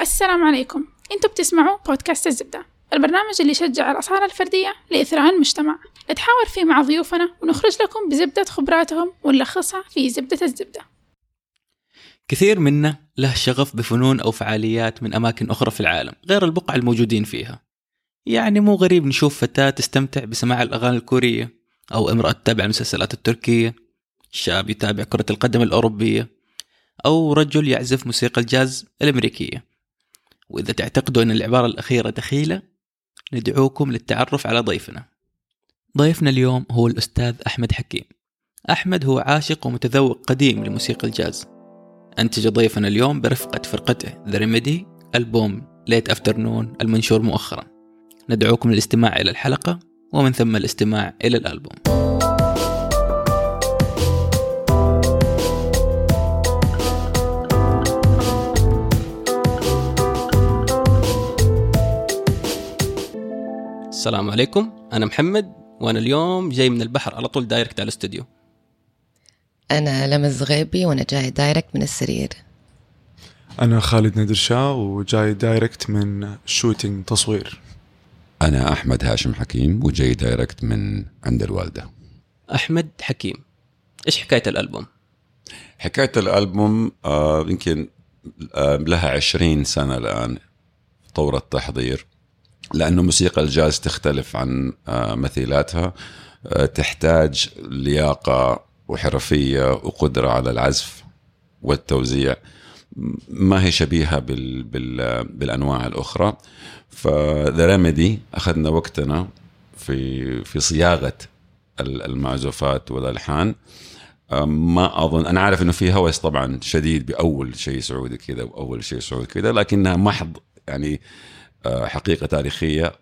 السلام عليكم. أنتوا بتسمعوا بودكاست الزبدة البرنامج اللي يشجع الأصالة الفردية لإثراء المجتمع. نتحاور فيه مع ضيوفنا ونخرج لكم بزبدة خبراتهم ونلخصها في زبدة الزبدة. كثير منا له شغف بفنون أو فعاليات من أماكن أخرى في العالم غير البقعة الموجودين فيها. يعني مو غريب نشوف فتاة تستمتع بسماع الأغاني الكورية أو امرأة تتابع المسلسلات التركية شاب يتابع كرة القدم الأوروبية أو رجل يعزف موسيقى الجاز الأمريكية. وإذا تعتقدوا أن العبارة الأخيرة دخيلة ندعوكم للتعرف على ضيفنا. ضيفنا اليوم هو الأستاذ أحمد حكيم. أحمد هو عاشق ومتذوق قديم لموسيقى الجاز. أنتج ضيفنا اليوم برفقة فرقته The Remedy ألبوم Late Afternoon المنشور مؤخرا. ندعوكم للاستماع إلى الحلقة ومن ثم الاستماع إلى الألبوم. السلام عليكم. أنا محمد وأنا اليوم جاي من البحر على طول direct على الاستوديو. أنا لمز غيبي وأنا جاي direct من السرير. أنا خالد ندرشاه وجاي direct من shooting تصوير. أنا أحمد هاشم حكيم وجاي direct من عند الوالدة. أحمد حكيم إيش حكاية الألبوم؟ حكاية الألبوم آه يمكن آه لها عشرين سنة الآن طور التحضير. لأنه موسيقى الجاز تختلف عن آه مثيلاتها. آه تحتاج لياقة وحرفية وقدرة على العزف والتوزيع. ما هي شبيهة بال بال بالأنواع الأخرى. فذا ريميدي أخذنا وقتنا في في صياغة المعزوفات والألحان. ما أظن أنا عارف إنه في هوس طبعا شديد بأول شيء سعودي كذا وأول شيء سعودي كذا لكنها محض يعني حقيقة تاريخية.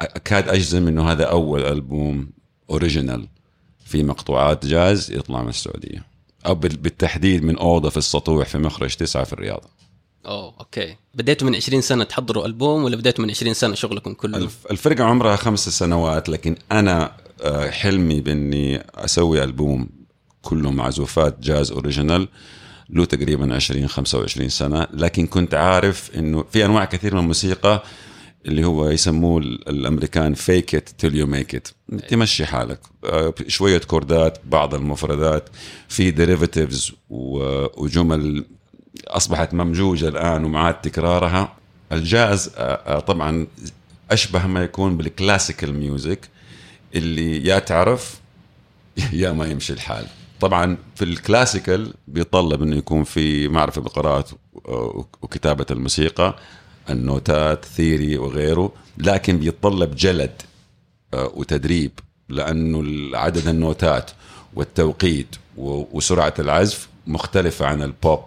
أكاد أجزم إنه هذا أول ألبوم original في مقطوعات جاز يطلع من السعودية. أو بالتحديد من أوضة في السطوح في مخرج تسعة في الرياض. أوه okay. بديتوا من 20 سنة تحضروا ألبوم ولا بديتوا من 20 سنة شغلكم كله؟ الفرقه عمرها خمس سنوات لكن أنا حلمي بإني أسوي ألبوم كله معزوفات جاز original له تقريبا 20 25 سنة. لكن كنت عارف إنه في أنواع كثير من الموسيقى اللي هو يسموه الأمريكان fake it till you make it تمشي حالك. شوية chord ات بعض المفردات في derivatives وجمل أصبحت ممجوجه الآن ومعاد تكرارها. الجاز طبعا أشبه ما يكون بال classical music اللي يا تعرف يا ما يمشي الحال. طبعا في ال classical بيطلب إنه يكون في معرفة بالقراءه وكتابة الموسيقى النوتات theory وغيره لكن بيتطلب جلد وتدريب لأنه عدد النوتات والتوقيت وسرعة العزف مختلفة عن البوب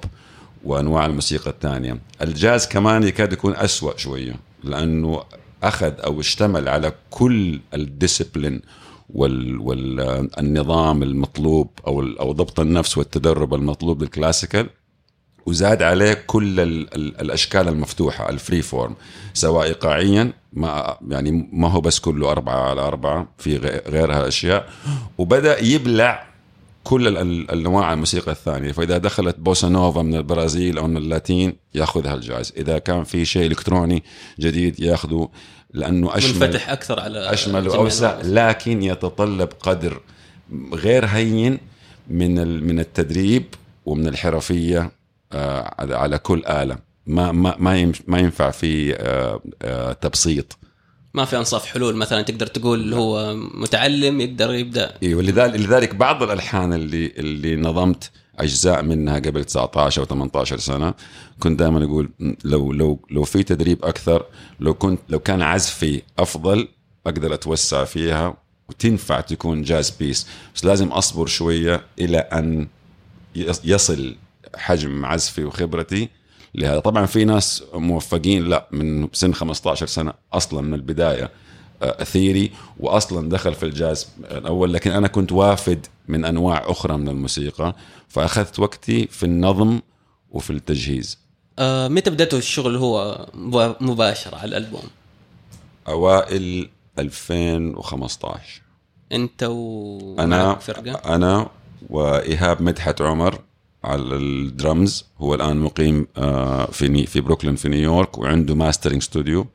وأنواع الموسيقى الثانية. الجاز كمان يكاد يكون أسوأ شوية لأنه أخذ أو اشتمل على كل ال discipline والنظام المطلوب أو أو ضبط النفس والتدرب المطلوب لل classical وزاد عليه كل ال ال الأشكال المفتوحة ال free form سواء ايقاعيا ما يعني ما هو بس كله أربعة على أربعة في غيرها أشياء. وبدأ يبلع كل الأنواع الموسيقى الثانية. فإذا دخلت bossa nova من البرازيل أو من ال Latin يأخذها الجاز إذا كان في شيء إلكتروني جديد يأخذه لأنه أشمل منفتح أكثر على أشمل وأوسع لكن يتطلب قدر غير هين من من التدريب ومن الحرفية على كل آلة. ما ما ما ما ينفع في تبسيط. ما في أنصاف حلول. مثلا تقدر تقول هو متعلم يقدر يبدأ. أيوه لذلك لذلك بعض الألحان اللي اللي نظمت أجزاء منها قبل 19 أو 18 سنة كنت دائما أقول لو لو لو في تدريب أكثر لو كنت لو كان عزفي أفضل أقدر أتوسع فيها وتنفع تكون jazz piece. بس لازم أصبر شوية إلى أن يصل حجم عزفي وخبرتي لهذا. طبعا في ناس موفقين لا من سن 15 سنة أصلا من البداية اثيري واصلا دخل في الجاز الأول. لكن أنا كنت وافد من أنواع أخرى من الموسيقى فأخذت وقتي في النظم وفي التجهيز. آه متى بدأتوا الشغل هو مباشر على الألبوم؟ أوائل 2015 أنت و أنا فرقة؟ أنا وإيهاب مدحت عمر على الدرمز. هو الآن مقيم آه، في ني في بروكلين في نيويورك وعنده mastering studio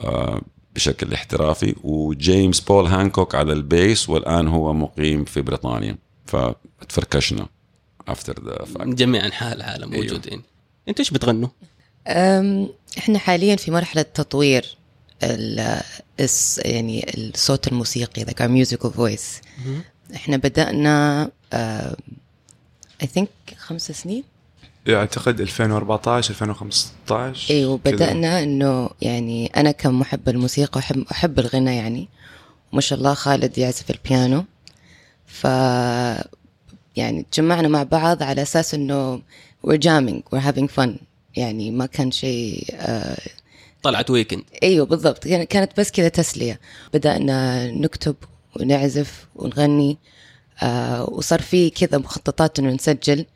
آه، بشكل احترافي. وجيمس بول هانكوك على ال bass والآن هو مقيم في بريطانيا. فتفركشنا افتر ذا من جميع انحاء العالم أيوه. موجودين. أنتوا إيش بتغنوا؟ إحنا حاليا في مرحلة تطوير ال- الس- يعني الصوت الموسيقي like our musical voice. إحنا بدأنا I think خمس سنين. أعتقد 2014 2015 أيوه كذا. بدأنا إنه يعني أنا كمحب الموسيقى أحب أحب الغنى يعني. وما شاء الله خالد يعزف البيانو. ف يعني تجمعنا مع بعض على أساس إنه we're jamming we're having fun. يعني ما كان شيء آه طلعت ويكند أيوه بالضبط. كان- كانت بس كذا تسلية. بدأنا نكتب ونعزف ونغني. آه وصار في كذا مخططات إنه نسجل.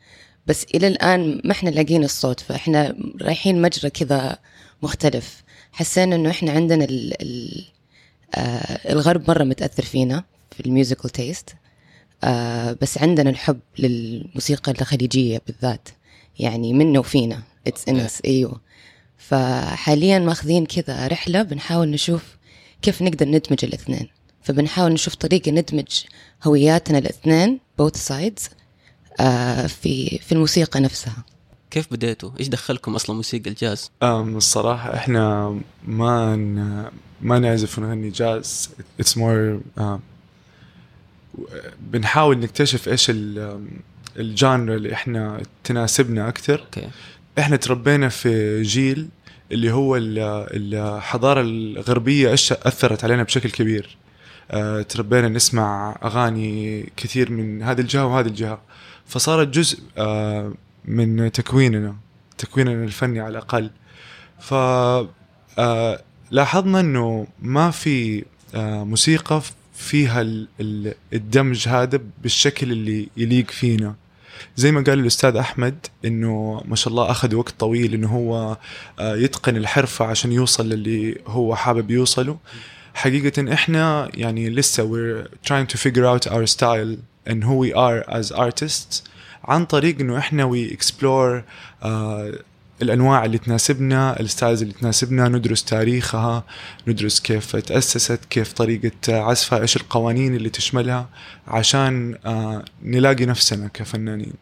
بس إلى الآن ما إحنا لاقيين الصوت فإحنا رايحين مجرى كذا مختلف. حسينا إنه إحنا عندنا ال ال آه الغرب مرة متأثر فينا في ال musical taste. آه بس عندنا الحب للموسيقى الخليجية بالذات يعني منا وفينا. it's in إيوه. فحاليا ماخذين كذا رحلة بنحاول نشوف كيف نقدر ندمج الاثنين. فبنحاول نشوف طريقة ندمج هوياتنا الاثنين both sides آه في في الموسيقى نفسها. كيف بديتوا؟ إيش دخلكم أصلا موسيقى الجاز؟ أم الصراحة إحنا ما ن... ما نعزف ونغني جاز. it's more بنحاول نكتشف إيش ال- ال genre اللي إحنا تناسبنا أكثر. okay. إحنا تربينا في جيل اللي هو ال- الحضارة الغربية إيش أثرت علينا بشكل كبير. تربينا نسمع أغاني كثير من هذه الجهة وهذه الجهة. فصارت جزء آه، من تكويننا تكويننا الفني على الأقل. ف آه، لاحظنا إنه ما في آه، موسيقى فيها ال- ال- الدمج هذا بالشكل اللي يليق فينا. زي ما قال الأستاذ أحمد إنه ما شاء الله أخذ وقت طويل إنه هو آه، يتقن الحرفة عشان يوصل للي هو حابب يوصله. حقيقة إحنا يعني لسه we're trying to figure out our style and who we are as artists عن طريق إنه إحنا we explore آه الأنواع اللي تناسبنا ال styles اللي تناسبنا ندرس تاريخها ندرس كيف تأسست كيف طريقة عزفها إيش القوانين اللي تشملها عشان آه نلاقي نفسنا كفنانين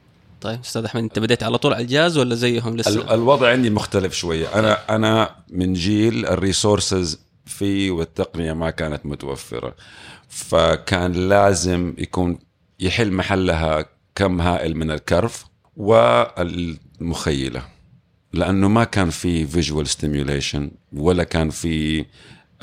طيب أستاذ أحمد أنت بديت على طول على الجاز ولا زيهم لسه؟ الوضع عندي مختلف شوية أنا أنا من جيل ال resources فيه والتقنية ما كانت متوفرة. فكان لازم يكون يحل محلها كم هائل من الكرف والمخيلة. لأنه ما كان في visual stimulation ولا كان في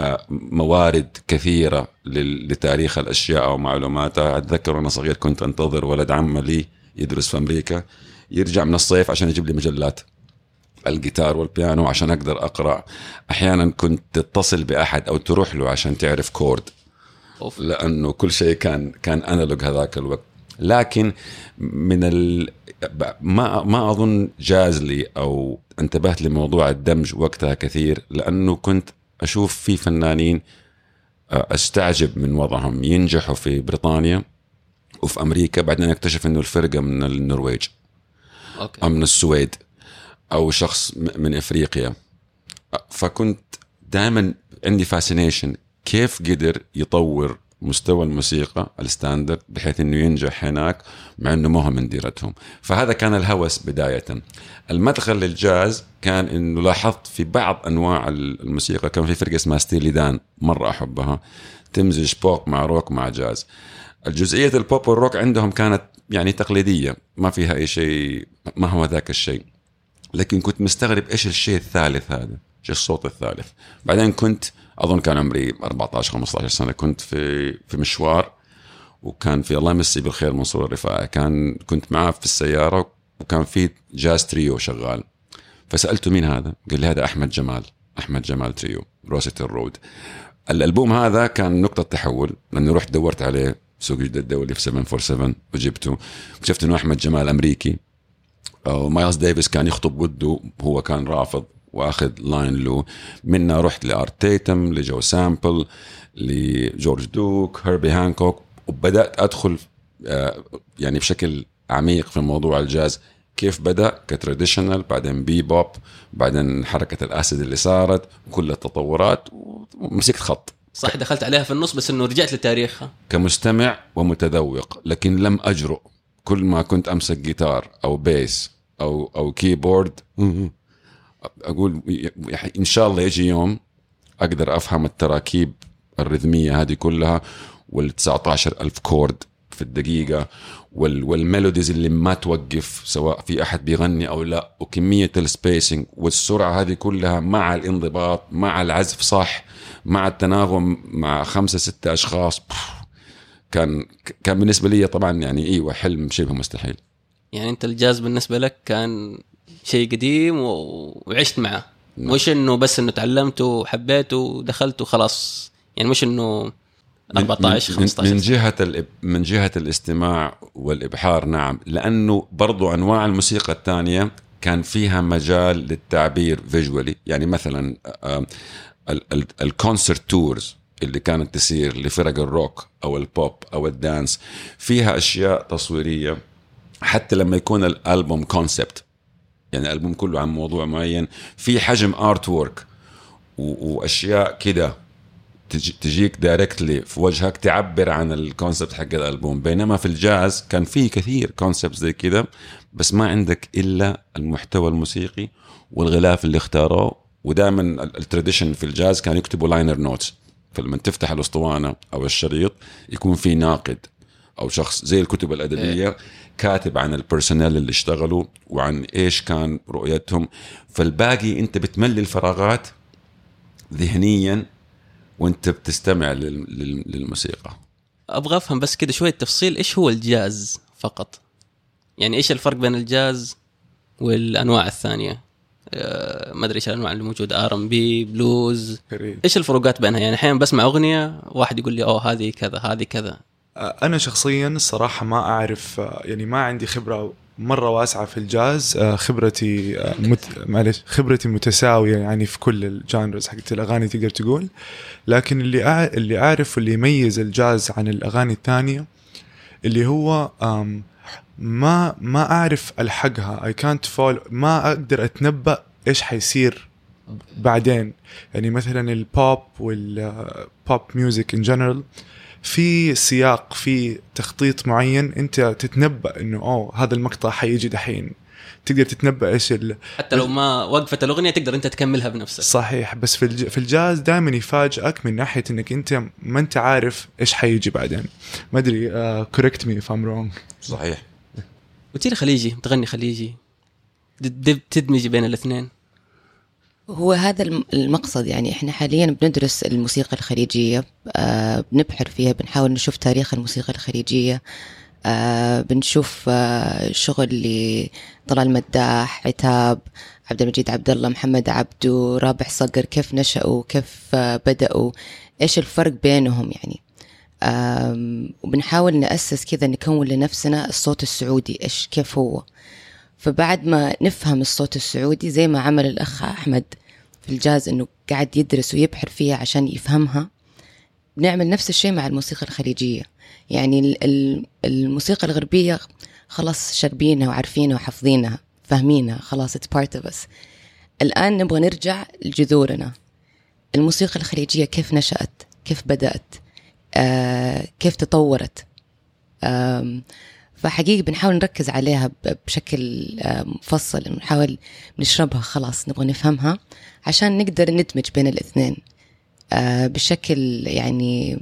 آه، موارد كثيرة لتاريخ الأشياء أو معلوماتها أتذكر وأنا صغير كنت أنتظر ولد عم لي يدرس في أمريكا يرجع من الصيف عشان يجيب لي مجلات. الجيتار والبيانو عشان أقدر أقرأ. أحيانا كنت تتصل بأحد أو تروح له عشان تعرف chord. أوف. لأنه كل شيء كان كان analog هذاك الوقت. لكن من ال ما ما أظن جاز لي أو انتبهت لموضوع الدمج وقتها كثير لأنه كنت أشوف في فنانين آه، أستعجب من وضعهم. ينجحوا في بريطانيا وفي أمريكا بعدين أكتشف إنه الفرقة من النرويج. okay. أو من السويد. أو شخص من إفريقيا. فكنت دائما عندي fascination كيف قدر يطور مستوى الموسيقى ال standard بحيث إنه ينجح هناك مع إنه ما هو من ديرتهم فهذا كان الهوس بداية. المدخل للجاز كان إنه لاحظت في بعض أنواع الموسيقى. كان في فرقة اسمها Steely Dan مرة أحبها. تمزج بوب مع روك مع جاز. الجزئية البوب والروك عندهم كانت يعني تقليدية ما فيها أي شيء ما هو ذاك الشيء. لكن كنت مستغرب إيش الشيء الثالث هذا إيش الصوت الثالث؟ بعدين كنت أظن كان عمري 14 15 سنة كنت في في مشوار وكان في الله يمسيه بالخير منصور الرفاعي كان كنت معاه في السيارة وكان في jazz trio شغال. فسالته مين هذا؟ قال لي هذا أحمد جمال أحمد جمال trio Rossiter Road. الألبوم هذا كان نقطة تحول لأني رحت دورت عليه سوق جدة الدولي في 747 وجبته. اكتشفت إنه أحمد جمال أمريكي. ومايلز ديفيس كان يخطب وده هو كان رافض وأخذ line له منها رحت لآرت تيتم لجو سامبل لجورج دوك هيربي هانكوك. وبدأت أدخل آه، يعني بشكل عميق في موضوع الجاز. كيف بدأ؟ ك traditional بعدين bebop بعدين حركة ال acid اللي صارت كل التطورات ومسكت خط. صح دخلت عليها في النص بس إنه رجعت لتاريخها كمستمع ومتذوق لكن لم أجرؤ. كل ما كنت أمسك جيتار أو bass أو أو keyboard أقول إن شاء الله يجي يوم أقدر أفهم التراكيب ال rhythm ية هذه كلها وال 19 ألف chord في الدقيقة وال وال melodies اللي ما توقف سواء في أحد بيغني أو لا وكمية ال spacing والسرعة هذه كلها مع الانضباط مع العزف صح مع التناغم مع خمسة ستة أشخاص كان كان بالنسبة لي طبعا يعني إيوه حلم شبه مستحيل. يعني أنت الجاز بالنسبة لك كان شيء قديم وعشت معه. نعم. مش إنه بس إنه تعلمته وحبيته ودخلت وخلاص. يعني مش إنه من- 14 من- 15 من الإب... من جهة الاستماع والإبحار نعم. لأنه برضو أنواع الموسيقى الثانية كان فيها مجال للتعبير فيجولي يعني مثلا ال concert tours اللي كانت تصير لفرق الروك أو البوب أو ال dance فيها أشياء تصويرية حتى لما يكون الألبوم concept يعني الألبوم كله عن موضوع معين في حجم artwork وأشياء كده تجي تجيك directly في وجهك تعبر عن ال concept حق الألبوم. بينما في الجاز كان فيه كثير concept زي كده بس ما عندك إلا المحتوى الموسيقي والغلاف اللي اختاروه. ودائما ال tradition في الجاز كان يكتبوا liner notes فلما تفتح الأسطوانة أو الشريط يكون في ناقد أو شخص زي الكتب الأدبية كاتب عن ال personnel اللي اشتغلوا وعن إيش كان رؤيتهم. فالباقي أنت بتملي الفراغات ذهنيا وأنت بتستمع لل- لل- للموسيقى. أبغى أفهم بس كده شوية تفصيل إيش هو الجاز فقط؟ يعني إيش الفرق بين الجاز والأنواع الثانية؟ ما أدري إيش الأنواع اللي موجودة. R&B blues. إيش الفروقات بينها؟ يعني أحيانا بسمع أغنية واحد يقول لي أوه هذه كذا هذه كذا. أنا شخصيا الصراحه ما أعرف آه، يعني ما عندي خبرة مرة واسعة في الجاز. آه، خبرتي آه، مت... معلش خبرتي متساوية يعني في كل ال genres حقت الأغاني تقدر تقول. لكن اللي أع... اللي أعرف واللي يميز الجاز عن الأغاني الثانية اللي هو آم، ما ما أعرف ألحقها. اي كانت فول ما أقدر أتنبأ إيش حيصير بعدين. يعني مثلا البوب وال pop music in general في سياق في تخطيط معين أنت تتنبأ إنه أوه هذا المقطع حيجي دحين. تقدر تتنبأ إيش ال... حتى لو ما وقفت الأغنية تقدر أنت تكملها بنفسك. صحيح بس في الج... في الجاز دائما يفاجئك من ناحية إنك أنت ما أنت عارف إيش حيجي بعدين. ما أدري correct me if I'm wrong صحيح. قلت لي خليجي تغني خليجي. تدمج بين الاثنين. هو هذا الم- المقصد يعني إحنا حاليا بندرس الموسيقى الخليجية آه بنبحر فيها بنحاول نشوف تاريخ الموسيقى الخليجية آه بنشوف آه شغل لطلال مداح عتاب عبد المجيد عبد الله محمد عبدو رابح صقر كيف نشأوا كيف آه بدأوا إيش الفرق بينهم يعني؟ وبنحاول نأسس كذا نكون لنفسنا الصوت السعودي إيش كيف هو؟ فبعد ما نفهم الصوت السعودي زي ما عمل الأخ أحمد في الجاز إنه قاعد يدرس ويبحر فيها عشان يفهمها بنعمل نفس الشيء مع الموسيقى الخليجية. يعني ال- ال- الموسيقى الغربية خلاص شاربينها وعارفينها وحافظينها فاهمينها خلاص it's part of us. الآن نبغى نرجع لجذورنا. الموسيقى الخليجية كيف نشأت؟ كيف بدأت؟ كيف تطورت. آم، فحقيقة بنحاول نركز عليها بشكل آه، مفصل نحاول نشربها خلاص نبغى نفهمها عشان نقدر ندمج بين الاثنين آه، بشكل يعني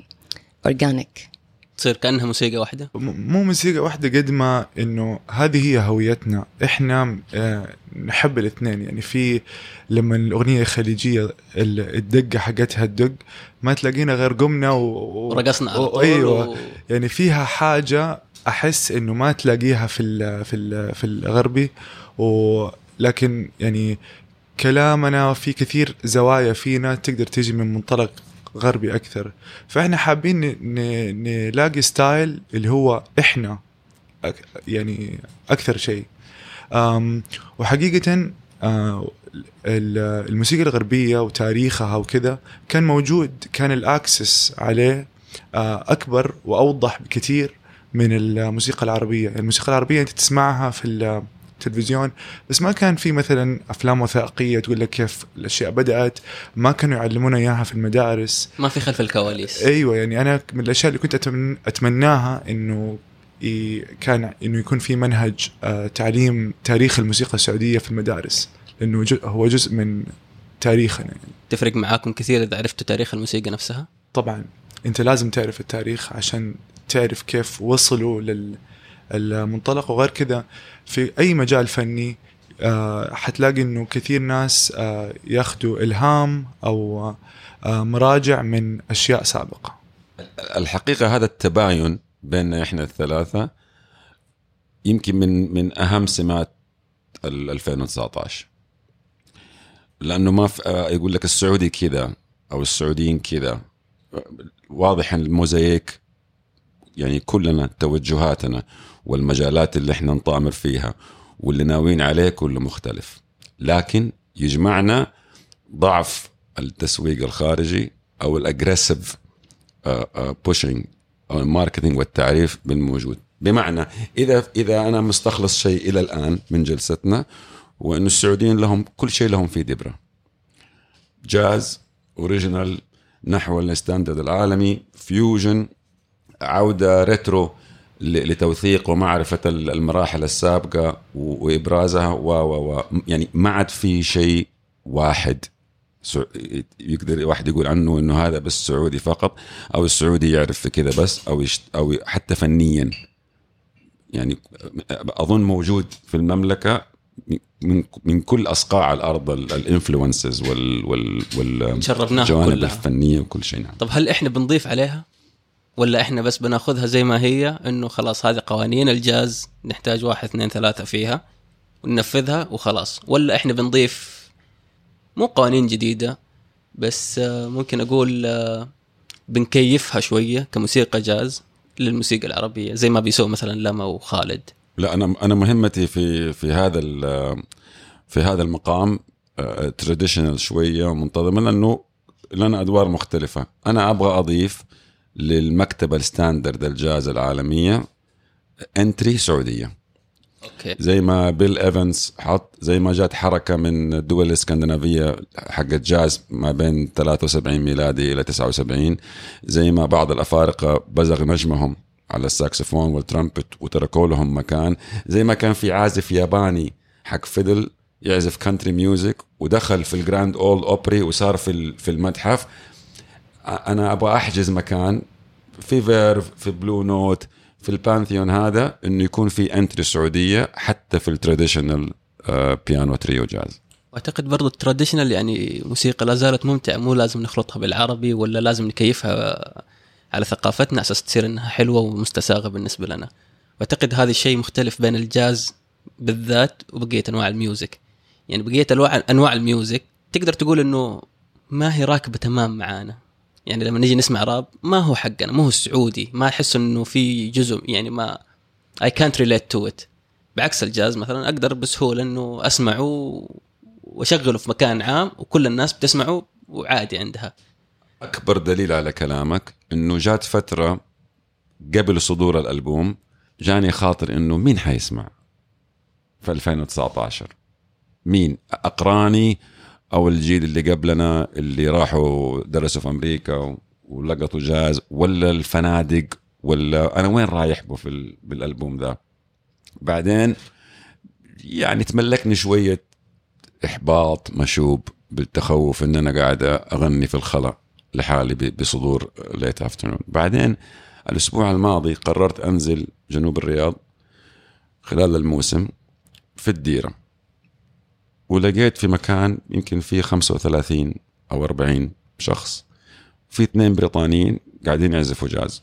اورجانيك تصير كأنها موسيقى واحدة؟ مو موسيقى واحدة قد ما إنه هذه هي هويتنا. إحنا آه، نحب الاثنين. يعني في لما الأغنية الخليجية ال- الدقة حقتها الدق ما تلاقينا غير قمنا و... ورقصنا على طول أيوه. و... يعني فيها حاجة أحس إنه ما تلاقيها في ال في ال في الغربي. ولكن يعني كلامنا في كثير زوايا فينا تقدر تيجي من منطلق غربي أكثر. فإحنا حابين نلاقي ستايل اللي هو إحنا يعني أكثر شيء. وحقيقة آه، ال- الموسيقى الغربية وتاريخها وكذا كان موجود كان الأكسس عليه آه، أكبر وأوضح بكثير من الموسيقى العربية. الموسيقى العربية أنت تسمعها في التلفزيون بس ما كان في مثلا أفلام وثائقية تقول لك كيف الأشياء بدأت ما كانوا يعلمونا إياها في المدارس. ما في خلف الكواليس. أيوه يعني أنا من الأشياء اللي كنت أتمن- أتمناها إنه كان إنه يكون في منهج آه، تعليم تاريخ الموسيقى السعودية في المدارس لأنه هو جزء من تاريخنا يعني. تفرق معاكم كثير إذا عرفتوا تاريخ الموسيقى نفسها؟ طبعا أنت لازم تعرف التاريخ عشان تعرف كيف وصلوا للمنطلق وغير كذا في أي مجال فني آه، حتلاقي إنه كثير ناس آه، ياخذوا إلهام أو آه، مراجع من أشياء سابقة. الحقيقة هذا التباين بيننا إحنا الثلاثة يمكن من من أهم سمات ال 2019 لأنه ما آه، يقول لك السعودي كذا أو السعوديين كذا. واضح الموزايك يعني كلنا توجهاتنا. والمجالات اللي إحنا نطامر فيها واللي ناويين عليه كله مختلف. لكن يجمعنا ضعف التسويق الخارجي أو ال aggressive pushing أو ال marketing والتعريف بالموجود. بمعنى إذا إذا أنا مستخلص شيء إلى الآن من جلستنا وانه السعوديين لهم كل شيء لهم في دبرة. جاز original نحو ال standard العالمي fusion عودة retro لتوثيق ومعرفة ال- المراحل السابقة و- وإبرازها و و و يعني ما عاد في شيء واحد. يقدر واحد يقول عنه إنه هذا بس سعودي فقط أو السعودي يعرف في كذا بس أو يشت أو حتى فنيا. يعني أظن موجود في المملكة من من كل أصقاع الأرض ال influences وال وال وال الجوانب. الفنية وكل شيء. نعم. طب هل إحنا بنضيف عليها؟ ولا إحنا بس بناخذها زي ما هي إنه خلاص هذه قوانين الجاز نحتاج واحد اثنين ثلاثة فيها وننفذها وخلاص. ولا إحنا بنضيف مو قوانين جديدة بس آه، ممكن أقول آه، بنكيفها شوية كموسيقى جاز للموسيقى العربية زي ما بيسووا مثلا لما وخالد. لا أنا أنا مهمتي في في هذا في هذا المقام traditional شوية ومنتظمه لأنه لنا أدوار مختلفة. أنا أبغى أضيف للمكتبة ال standard الجاز العالمية. entry سعودية. okay. زي ما بيل ايفنز حط زي ما جات حركة من الدول الإسكندنافية حقت جاز ما بين 73 ميلادي إلى 79 زي ما بعض الأفارقة بزغ نجمهم على الساكسفون والترامبت وتركوا لهم مكان. زي ما كان في عازف ياباني حق fiddle يعزف country music ودخل في ال Grand Ole Opry وصار في في المتحف. أنا أبغى أحجز مكان في Verve في Blue Note في البانثيون هذا إنه يكون في entry سعودية حتى في ال traditional piano trio jazz واعتقد برضو ال traditional يعني موسيقى لا زالت ممتعة مو لازم نخلطها بالعربي ولا لازم نكيفها على ثقافتنا أساس تصير إنها حلوة ومستساغة بالنسبة لنا. وأعتقد هذا الشيء مختلف بين الجاز بالذات وبقية أنواع ال music. يعني بقية انواع أنواع ال music تقدر تقول إنه ما هي راكبة تمام معانا. يعني لما نيجي نسمع راب ما هو حقنا ما هو السعودي ما أحس إنه في جزء يعني ما I can't relate to it. بعكس الجاز مثلا أقدر بسهولة إنه أسمعه وأشغله في مكان عام وكل الناس بتسمعه وعادي عندها. أكبر دليل على كلامك إنه جات فترة قبل صدور الألبوم جاني خاطر إنه مين حيسمع في 2019 مين؟ أقراني أو الجيل اللي قبلنا اللي راحوا درسوا في أمريكا ولقطوا جاز ولا الفنادق ولا أنا وين رايح به في ال- بالألبوم ذا؟ بعدين يعني تملكني شوية إحباط مشوب بالتخوف إن أنا قاعد أغني في الخلا لحالي بصدور ليت افترنون بعدين الأسبوع الماضي قررت أنزل جنوب الرياض خلال الموسم في الديرة. ولقيت في مكان يمكن فيه 35 أو 40 شخص. في اثنين بريطانيين قاعدين يعزفوا جاز.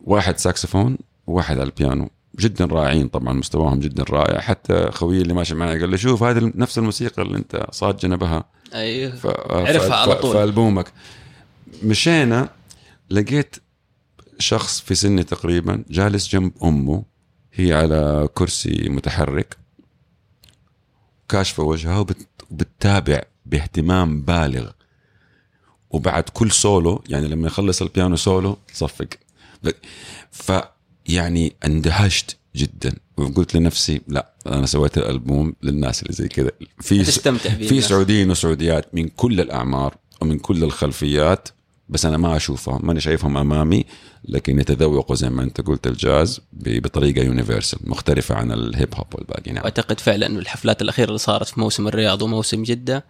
واحد ساكسفون وواحد على البيانو. جدا رائعين طبعا مستواهم جدا رائع. حتى خويي اللي ماشي معي قال لي شوف هذه نفس الموسيقى اللي أنت صاد جنبها أيوه. ف... عرفها ف... على طول. في ألبومك. مشينا لقيت شخص في سني تقريبا جالس جنب أمه هي على كرسي متحرك. كاشفة وجهها وبت... وبتتابع باهتمام بالغ. وبعد كل سولو يعني لما يخلص ال piano solo تصفق. ف يعني اندهشت جدا. وقلت لنفسي لا أنا سويت الألبوم للناس اللي زي كذا. في تستمتع في. سعوديين وسعوديات من كل الأعمار ومن كل الخلفيات بس أنا ما اشوفهم ماني شايفهم أمامي لكن يتذوقوا زي ما أنت قلت الجاز بطريقة universal مختلفة عن ال hip hop والباقي نعم واعتقد فعلا انه الحفلات الأخيرة اللي صارت في موسم الرياض وموسم جدة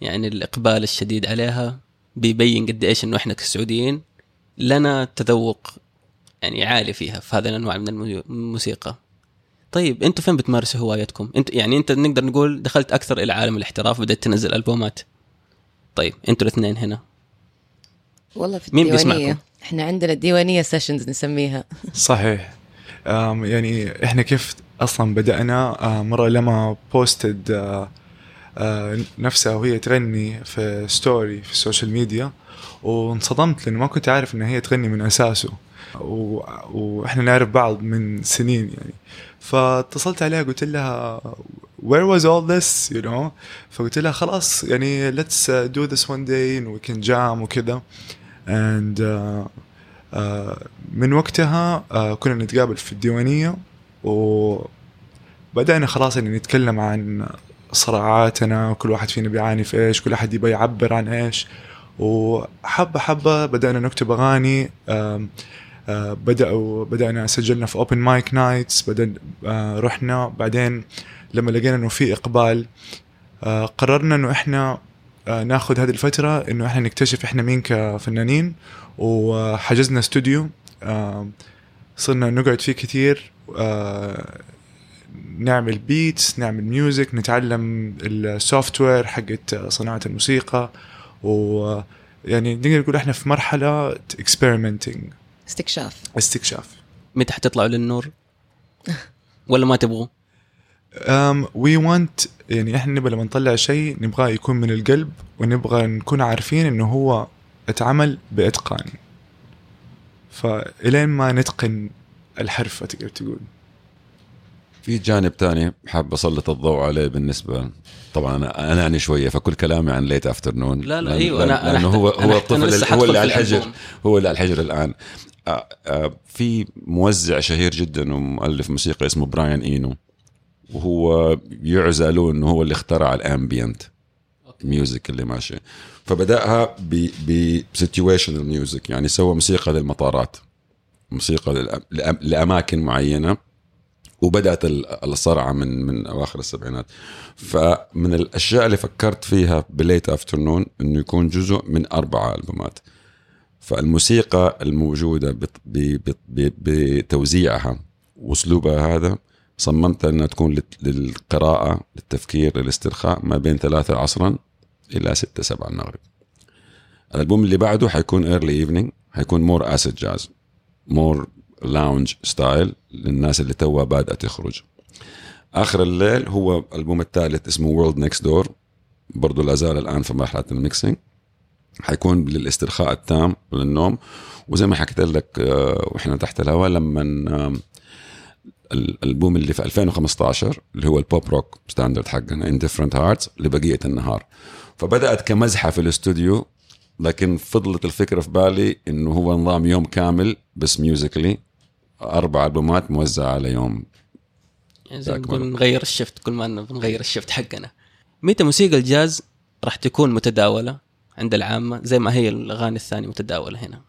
يعني الإقبال الشديد عليها بيبين قد إيش إنه إحنا كسعوديين لنا تذوق يعني عالي فيها في هذه الأنواع من المو- الموسيقى. طيب أنتوا فين بتمارسوا هوايتكم؟ أنت يعني أنت نقدر نقول دخلت أكثر إلى عالم الاحتراف بدأت تنزل ألبومات. طيب أنتوا الاثنين هنا والله في مين الديوانية. بيسمعكم؟ إحنا عندنا الديوانية sessions نسميها. صحيح. أم، يعني إحنا كيف أصلا بدأنا؟ آه، مرة لما posted آه، آه، نفسها وهي تغني في story في ال social media وانصدمت لأنه ما كنت عارف إنها هي تغني من أساسه. و... وإحنا نعرف بعض من سنين يعني. فاتصلت عليها قلت لها where was all this? you know. فقلت لها خلاص يعني let's uh, do this one day and we can jam وكذا. And uh, uh, من وقتها uh, كنا نتقابل في الديوانية وبدأنا خلاص يعني نتكلم عن صراعاتنا وكل واحد فينا بيعاني في إيش كل أحد يبغى يعبر عن إيش. وحبة حبة بدأنا نكتب أغاني آه، بدأوا بدأنا سجلنا في open mic nights بدأنا رحنا. بعدين لما لقينا إنه في إقبال آه، قررنا إنه إحنا آه، ناخذ هذه الفترة إنه إحنا نكتشف إحنا مين كفنانين. وحجزنا استوديو آه، صرنا نقعد فيه كثير آه، نعمل beats نعمل music نتعلم ال software حقت صناعة الموسيقى. و يعني نقدر نقول إحنا في مرحلة experimenting. استكشاف. استكشاف. متى حتطلعوا للنور؟ ولا ما تبغوا؟ Um, we want يعني إحنا نبغى لما نطلع شيء نبغاه يكون من القلب ونبغى نكون عارفين إنه هو اتعمل بإتقان. فإلين ما نتقن الحرفة تقدر تقول؟ في جانب تاني حاب أسلط الضوء عليه بالنسبة طبعا أنا اناني شوية فكل كلامي عن ليت افترنون لا لا أيوه أنا أنا لأنه هو أنا هو الطفل هو اللي على الحجر. هو اللي على الحجر الآن. آه، آه، في موزع شهير جدا ومؤلف موسيقى اسمه براين إينو. وهو يعزى له انه هو اللي اخترع ال ambient music اللي ماشي. فبدأها ب situational music يعني سوى موسيقى للمطارات موسيقى لأماكن معينة وبدأت ال- الصرعة من من أواخر السبعينات. فمن الأشياء اللي فكرت فيها ب Late Afternoon إنه يكون جزء من أربع ألبومات. فالموسيقى الموجودة بتوزيعها وأسلوبها هذا صممت أنها تكون لل- للقراءة للتفكير للاسترخاء ما بين ثلاثة عصرا إلى ستة سبعة المغرب. الألبوم اللي بعده حيكون Early Evening حيكون more acid jazz more lounge style للناس اللي توها بادئة تخرج. آخر الليل هو الالبوم الثالث اسمه World Next Door برضه لا زال الآن في مرحلة ال mixing. حيكون للاسترخاء التام وللنوم. وزي ما حكيت لك آه، وإحنا تحت الهواء لما الألبوم اللي في 2015 اللي هو ال pop rock standard حقنا Indifferent Hearts لبقية النهار. فبدأت كمزحة في الاستوديو لكن فضلت الفكرة في بالي إنه هو نظام يوم كامل بس musically أربع ألبومات موزعة على يوم يعني زي نقول. نغير الشفت كل ما إنه بنغير الشفت حقنا. متى موسيقى الجاز راح تكون متداولة عند العامة؟ زي ما هي الأغاني الثانية متداولة هنا.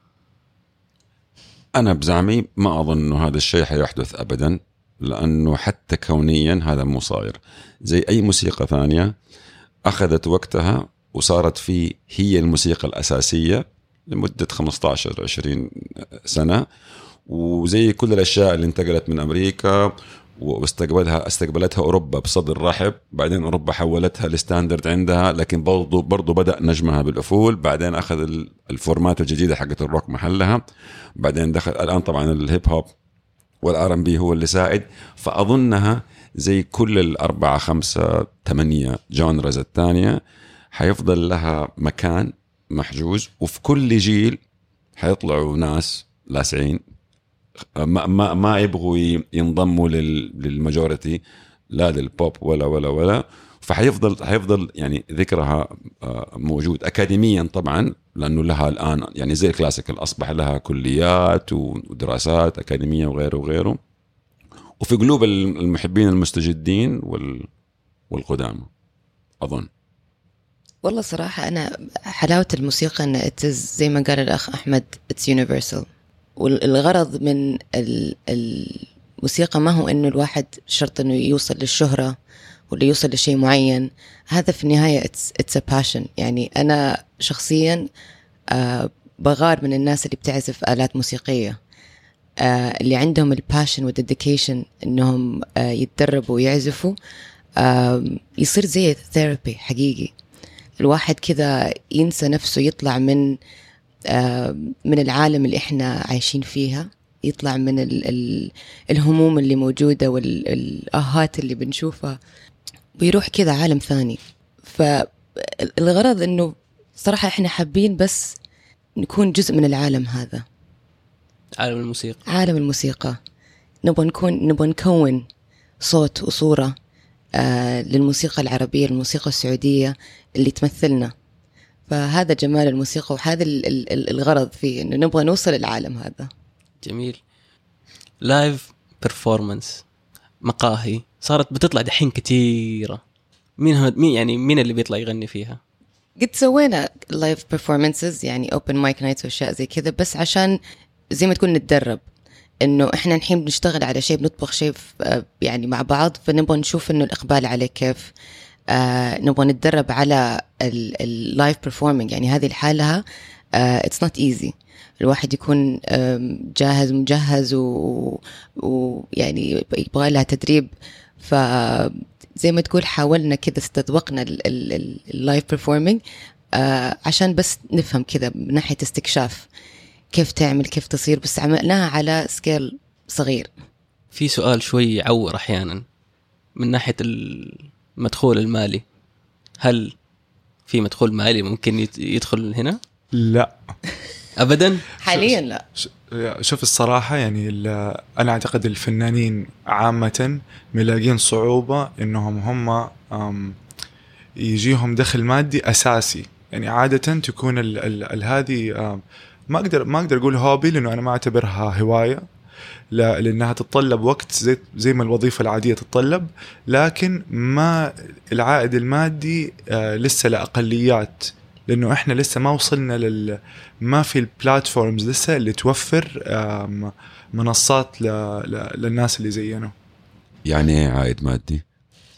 أنا بزعمي ما أظن إنه هذا الشيء حيحدث ابدا لأنه حتى كونيا هذا مو صاير. زي أي موسيقى ثانية أخذت وقتها وصارت في هي الموسيقى الأساسية لمدة 15 20 سنة وزي كل الأشياء اللي انتقلت من أمريكا واستقبلها استقبلتها أوروبا بصدر رحب. بعدين أوروبا حولتها ل standard عندها لكن برضو برضو بدأ نجمها بالأفول. بعدين أخذ ال- ال format الجديدة حقت الروك محلها. بعدين دخل الآن طبعا ال hip hop وال R&B هو اللي ساعد. فأظنها زي كل الأربعة خمسة ثمانية genres الثانية حيفضل لها مكان محجوز. وفي كل جيل حيطلعوا ناس لاسعين. ما ما ما يبغوا ينضموا لل- لل majority لا للبوب ولا ولا ولا. فحيفضل حيفضل يعني ذكرها آه، موجود اكاديميا طبعا لأنه لها الآن يعني زي ال classical أصبح لها كليات ودراسات أكاديمية وغيره وغيره. وفي قلوب المحبين المستجدين وال والقدامى أظن. والله صراحة أنا حلاوة الموسيقى أن زي ما قال الأخ أحمد it's universal والغرض من الموسيقى ما هو أنه الواحد شرط أنه يوصل للشهرة ولا يوصل لشيء معين. هذا في النهاية it's a passion يعني أنا شخصيا آه بغار من الناس اللي بتعزف آلات موسيقية. آه اللي عندهم ال passion وال dedication إنهم آه يتدربوا ويعزفوا يصير زي ثيرابي حقيقي. الواحد كذا ينسى نفسه يطلع من من العالم اللي إحنا عايشين فيها يطلع من ال ال الهموم اللي موجودة والآهات اللي بنشوفها ويروح كذا عالم ثاني. فالغرض إنه صراحة إحنا حابين بس نكون جزء من العالم هذا. عالم الموسيقى. عالم الموسيقى. نبغى نكون نبغى نكون صوت وصورة آه للموسيقى العربية الموسيقى السعودية اللي تمثلنا. فهذا جمال الموسيقى وهذا الغرض فيه إنه نبغى نوصل العالم هذا. جميل. Live performance مقاهي صارت بتطلع دحين كثيره مين هو مين يعني مين اللي بيطلع يغني فيها؟ قد سوينا live performances يعني open mic nights وأشياء زي كذا بس عشان زي ما تكون نتدرب. إنه إحنا الحين بنشتغل على شيء بنطبخ شيء يعني مع بعض فنبغى نشوف إنه الإقبال عليه كيف. آه نبغى نتدرب على ال live performing يعني هذه لحالها it's not easy الواحد يكون جاهز مجهز ويعني يبغى لها تدريب. ف زي ما تقول حاولنا كذا استذوقنا ال live performing آه عشان بس نفهم كذا من ناحية استكشاف كيف تعمل كيف تصير. بس عملناها على سكيل صغير. في سؤال شوي يعور أحيانا من ناحية المدخول المالي؟ هل في مدخول مالي ممكن يدخل هنا؟ لا. ابدا؟ حاليا لا. شوف الصراحة يعني أنا أعتقد الفنانين عامة ملاقين صعوبة إنهم هم يجيهم دخل مادي أساسي. يعني عادة تكون هذه ما أقدر ما أقدر أقول هوبي لأنه أنا ما أعتبرها هواية. لأنها تتطلب وقت زي زي ما الوظيفة العادية تتطلب لكن ما العائد المادي آه لسه لاقليات لأنه إحنا لسه ما وصلنا لل ما في البلاتفورمز لسه اللي توفر منصات ل... ل... للناس اللي زينا يعني إيه عائد مادي؟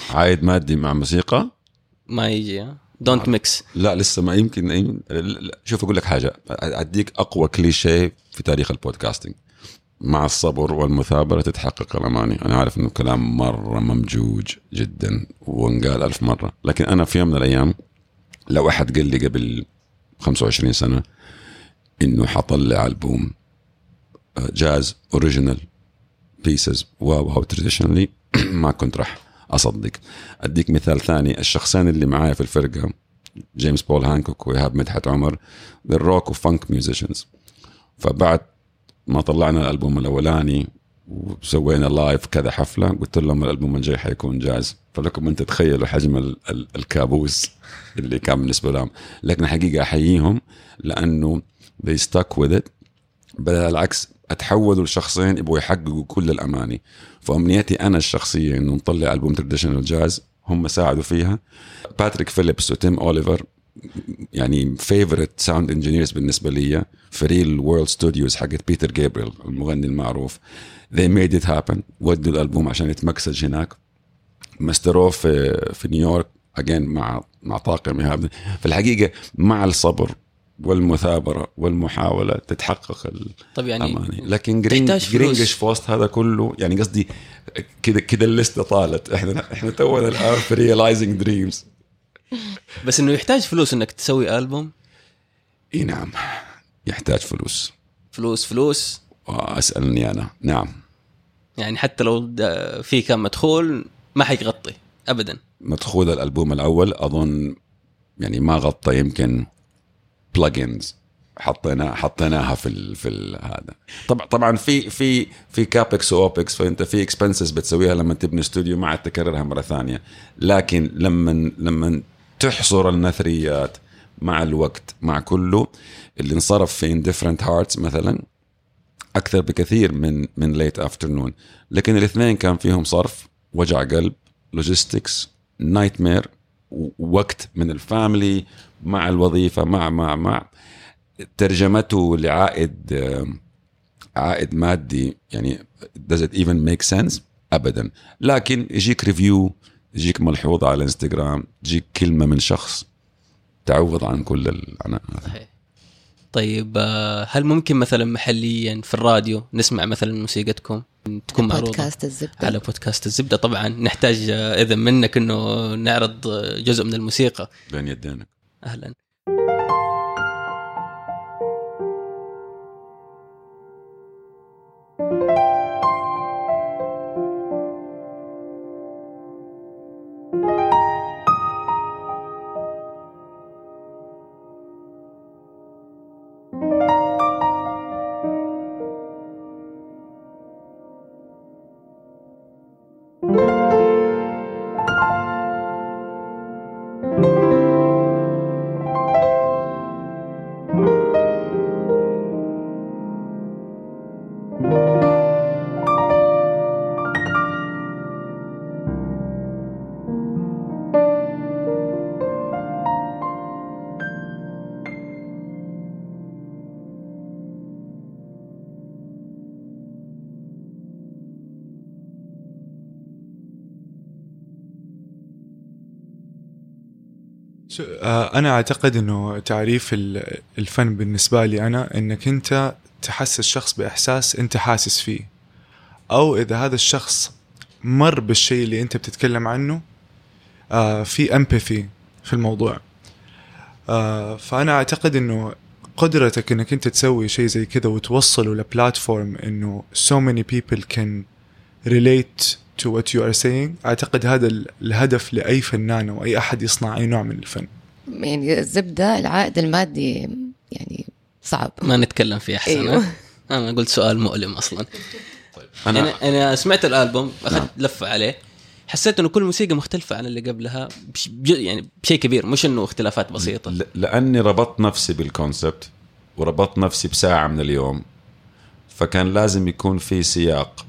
عائد مادي مع موسيقى؟ ما يجي don't mix لا لسه ما يمكن شوف أقول لك حاجة أديك أقوى كليشيه في تاريخ ال podcasting مع الصبر والمثابرة تتحقق الأماني. أنا عارف أنه كلام مرة ممجوج جدا وانقال ألف مرة. لكن أنا في يوم من الأيام لو أحد قال لي قبل 25 سنة إنه حطلع ألبوم جاز أوريجينال بيسز واو هاو تراديشنالي ما كنت راح أصدق. أديك مثال ثاني. الشخصين اللي معايا في الفرقة جيمس بول هانكوك وإيهاب مدحت عمر الروك وفانك ميوزيشنز فبعد ما طلعنا الألبوم الأولاني وسوينا لايف كذا حفلة قلت لهم الألبوم الجاي حيكون جاز. فلكم انت تخيلوا حجم ال ال الكابوس اللي كان بالنسبة لهم. لكن حقيقة أحييهم لأنه they stuck with it. بل العكس أتحولوا لشخصين يبغوا يحققوا كل الأماني. فأمنيتي أنا الشخصية إنه نطلع ألبوم traditional jazz هم ساعدوا فيها. باتريك فيليبس وتيم اوليفر يعني favorite sound engineers بالنسبة لي ف Real World Studios حقت بيتر جابريل المغني المعروف. They made it happen. ودوا الألبوم عشان يتمكسج هناك. مستروه في في نيويورك again مع مع طاقم في الحقيقة مع الصبر والمثابرة والمحاولة تتحقق طب يعني الاماني لكن جرينجش في وسط هذا كله يعني قصدي كذا كذا الليستة طالت. إحنا إحنا تونا الآن في realizing dreams بس إنه يحتاج فلوس إنك تسوي ألبوم؟ إي نعم يحتاج فلوس. فلوس فلوس؟ اسالني أنا. نعم. يعني حتى لو في كان مدخول ما حيغطي ابدا. مدخول الألبوم الأول أظن يعني ما غطى يمكن plugins حطينا حطيناها في ال في ال هذا. طبعا طبعا في في في CAPEX و OPEX فأنت في expenses بتسويها لما تبني استوديو ما عاد تكررها مرة ثانية. لكن لما لما تحصر النثريات مع الوقت مع كله اللي انصرف في indifferent hearts مثلا أكثر بكثير من من late afternoon لكن الاثنين كان فيهم صرف وجع قلب logistics nightmare وقت من ال family مع الوظيفة مع مع مع. ترجمته لعائد عائد مادي يعني does it even make sense ابدا. لكن يجيك review يجيك ملحوظه على الانستغرام تجيك كلمة من شخص تعوض عن كل العناء. صحيح. طيب آه، هل ممكن مثلا محليا في الراديو نسمع مثلا موسيقتكم؟ تكون معروضة بودكاست الزبدة. على بودكاست الزبدة. طبعا نحتاج آه، إذن منك إنه نعرض آه، جزء من الموسيقى. بين يدينك. أهلا. أنا أعتقد إنه تعريف ال- الفن بالنسبة لي أنا إنك أنت تحسس شخص بإحساس أنت حاسس فيه. أو إذا هذا الشخص مر بالشيء اللي أنت بتتكلم عنه آه، في امباثي في الموضوع. آه، فأنا أعتقد إنه قدرتك إنك أنت تسوي شيء زي كذا وتوصله لبلاتفورم إنه so many people can relate to what you are saying. أعتقد هذا ال- الهدف لأي فنان أو أي أحد يصنع أي نوع من الفن. يعني الزبدة العائد المادي يعني صعب. ما نتكلم فيه أحسن أيوه. أنا قلت سؤال مؤلم أصلا. أنا أنا أنا سمعت الألبوم أخذت نعم. لفة عليه. حسيت إنه كل موسيقى مختلفة عن اللي قبلها بش يعني بشيء كبير مش إنه اختلافات بسيطة. ل- لأني ربطت نفسي بالكونسبت وربطت نفسي بساعة من اليوم. فكان لازم يكون في سياق.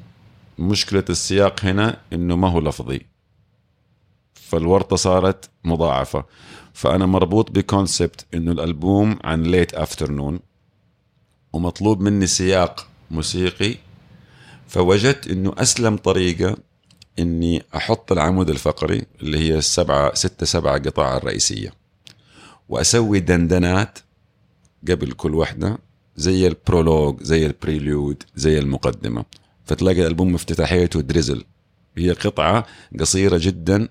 مشكلة السياق هنا إنه ما هو لفظي. فالورطة صارت مضاعفة. فأنا مربوط ب concept إنه الألبوم عن late afternoon ومطلوب مني سياق موسيقي فوجدت إنه أسلم طريقة إني أحط العمود الفقري اللي هي السبعة ستة سبعة قطع الرئيسية وأسوي دندنات قبل كل واحدة زي ال prologue زي ال prelude زي المقدمة. فتلاقي الالبوم افتتاحيته دريزل. هي قطعة قصيرة جدا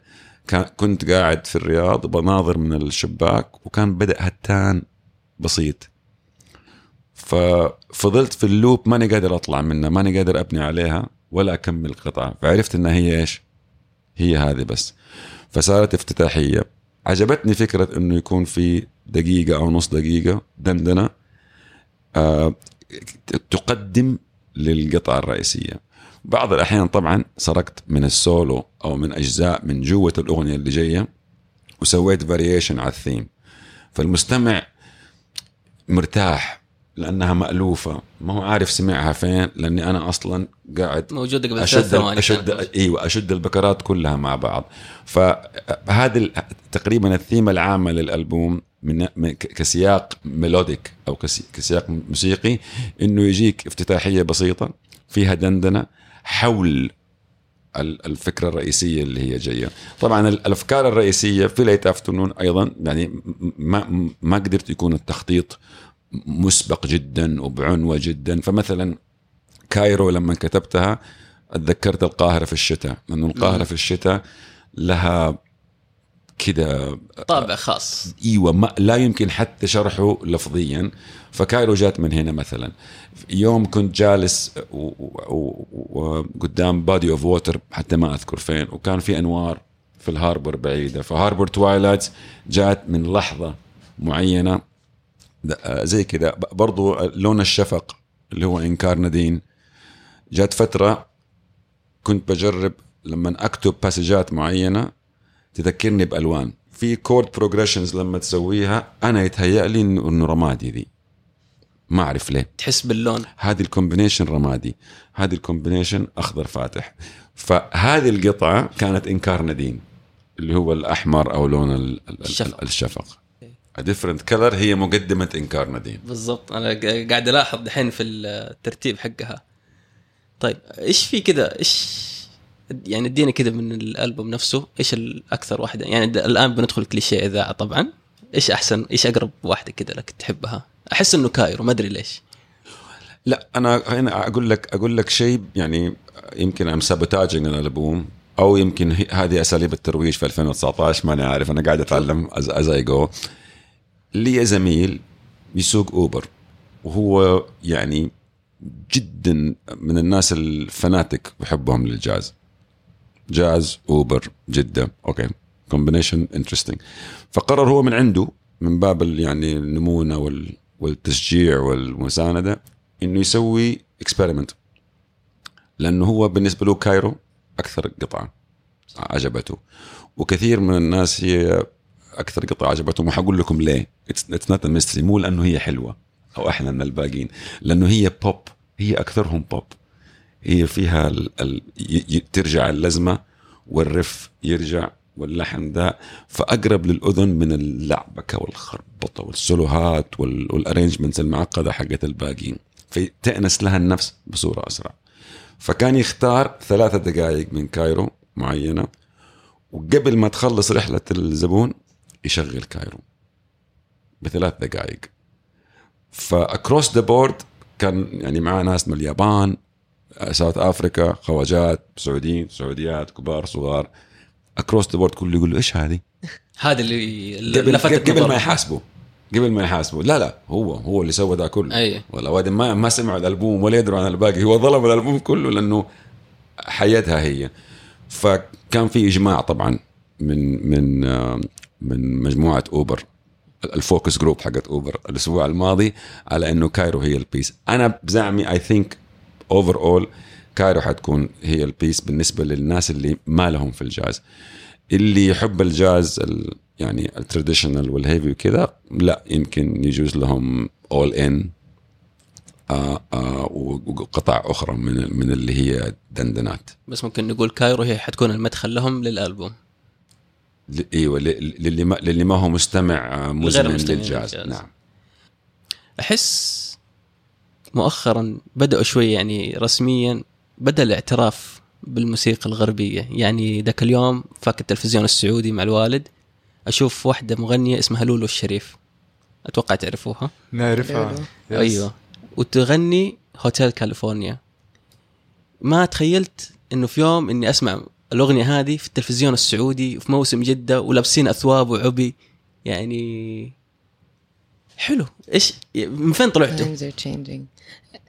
كنت قاعد في الرياض بناظر من الشباك وكان بدأ هتان بسيط. ففضلت في اللوب ماني قادر أطلع منها ماني قادر أبني عليها ولا أكمل القطعه فعرفت إنها هي إيش؟ هي هذه بس. فصارت افتتاحية. عجبتني فكرة إنه يكون في دقيقة أو نص دقيقة دندنة آه تقدم للقطعة الرئيسية. بعض الأحيان طبعا سرقت من السولو أو من أجزاء من جوة الأغنية اللي جاية وسويت variation على الثيم فالمستمع مرتاح لأنها مألوفة. ما هو عارف سمعها فين؟ لأني أنا أصلا قاعد موجودة قبل أشد ثواني أشد. إيوه أشد البكرات كلها مع بعض. فهذا ال- تقريبا الثيمة العامة للألبوم من كسياق melodic أو كسي- كسياق موسيقي إنه يجيك افتتاحية بسيطة فيها دندنة حول ال- الفكرة الرئيسية اللي هي جاية. طبعا ال- الأفكار الرئيسية في late afternoon أيضا يعني ما ما قدرت يكون التخطيط مسبق جدا وبعنوة جدا. فمثلا Cairo لما كتبتها اتذكرت القاهرة في الشتاء لأنه القاهرة في الشتاء لها كده طابع خاص. إيوه ما لا يمكن حتى شرحه لفظيا. ف Cairo جات من هنا مثلا. يوم كنت جالس وقدام body of water حتى ما أذكر فين وكان في أنوار في ال harbor بعيدة. ف harbor twilight جات من لحظة معينة زي كذا. برضو لون الشفق اللي هو incarnadine جات فترة كنت بجرب لما أكتب باسجات معينة تذكرني بألوان. في chord progressions لما تسويها أنا يتهيأ لي انه رمادي ذي. ما أعرف ليه. تحس باللون. هذه ال combination رمادي. هذه ال combination أخضر فاتح. فهذه القطعة كانت incarnadine اللي هو الأحمر أو لون ال- ال- الشفق. الشفق. different color هي مقدمة incarnadine بالضبط. أنا قا- قاعد ألاحظ دحين في الترتيب حقها. طيب إيش في كذا إيش يعني ادينا كذا من الألبوم نفسه. إيش الأكثر واحدة؟ يعني الآن بندخل كليشيه إذاعة طبعا. إيش أحسن؟ إيش أقرب واحدة كذا لك تحبها؟ أحس إنه Cairo ما أدري ليش. لا أنا هنا أقول لك أقول لك شيء يعني يمكن I'm sabotaging الالبوم أو يمكن هذه أساليب الترويج في 2019 ماني عارف أنا قاعد أتعلم as I go لي زميل يسوق أوبر وهو يعني جدا من الناس ال fanatic بحبهم للجاز. جاز أوبر جده okay. combination interesting فقرر هو من عنده من باب يعني النمونة وال والتشجيع والمساندة إنه يسوي experiment لأنه هو بالنسبة له Cairo أكثر قطعة عجبته. وكثير من الناس هي أكثر قطعه عجبتهم وحقول لكم ليه. it's not mystery مو لأنه هي حلوة أو أحلى من الباقيين لأنه هي بوب هي أكثرهم بوب هي فيها ال ال ي- ترجع اللزمة وال riff يرجع واللحن ده فأقرب للأذن من اللعبكة والخربطة والسولوهات وال- وال arrangements المعقدة حقت الباقيين. فتأنس لها النفس بصورة أسرع. فكان يختار ثلاثة دقائق من Cairo معينة وقبل ما تخلص رحلة الزبون يشغل كايرو بثلاث دقائق ف across the board كان يعني معاه ناس من اليابان ساوث أفريكا خواجات سعوديين سعوديات كبار صغار. across the board كله يقول له إيش هذه؟ هذا اللي اللي قبل قبل ما. يحاسبه قبل ما يحاسبه لا لا هو هو اللي سوى ده كله. أي. ولا وادي ما ما سمعوا الألبوم ولا يدروا عن الباقي. هو ظلم الألبوم كله لأنه حيتها هي. فكان في إجماع طبعا من من من مجموعة اوبر ال focus group حقت اوبر الأسبوع الماضي على إنه كايرو هي ال base أنا بزعمي I think overall كايرو حتكون هي ال base بالنسبة للناس اللي ما لهم في الجاز. اللي يحب الجاز ال يعني ال traditional وال heavy وكذا لا يمكن يجوز لهم all in آه آه وقطع أخرى من من اللي هي دندنات. بس ممكن نقول كايرو هي حتكون المدخل لهم للألبوم. إيوه ل- للي ما للي ما هو مستمع آه، مزمن للجاز. للجاز. نعم. أحس مؤخرا بدأوا شوي يعني رسميا بدأ الاعتراف بالموسيقى الغربية. يعني ذاك اليوم فاك التلفزيون السعودي مع الوالد أشوف واحدة مغنية اسمها لولو الشريف. أتوقع تعرفوها؟ نعرفها. أيوة. وتغني هوتيل كاليفورنيا. ما تخيلت إنه في يوم إني أسمع الأغنية هذه في التلفزيون السعودي في موسم جدة ولابسين أثواب وعبي. يعني حلو. إيش من فين طلعتوا؟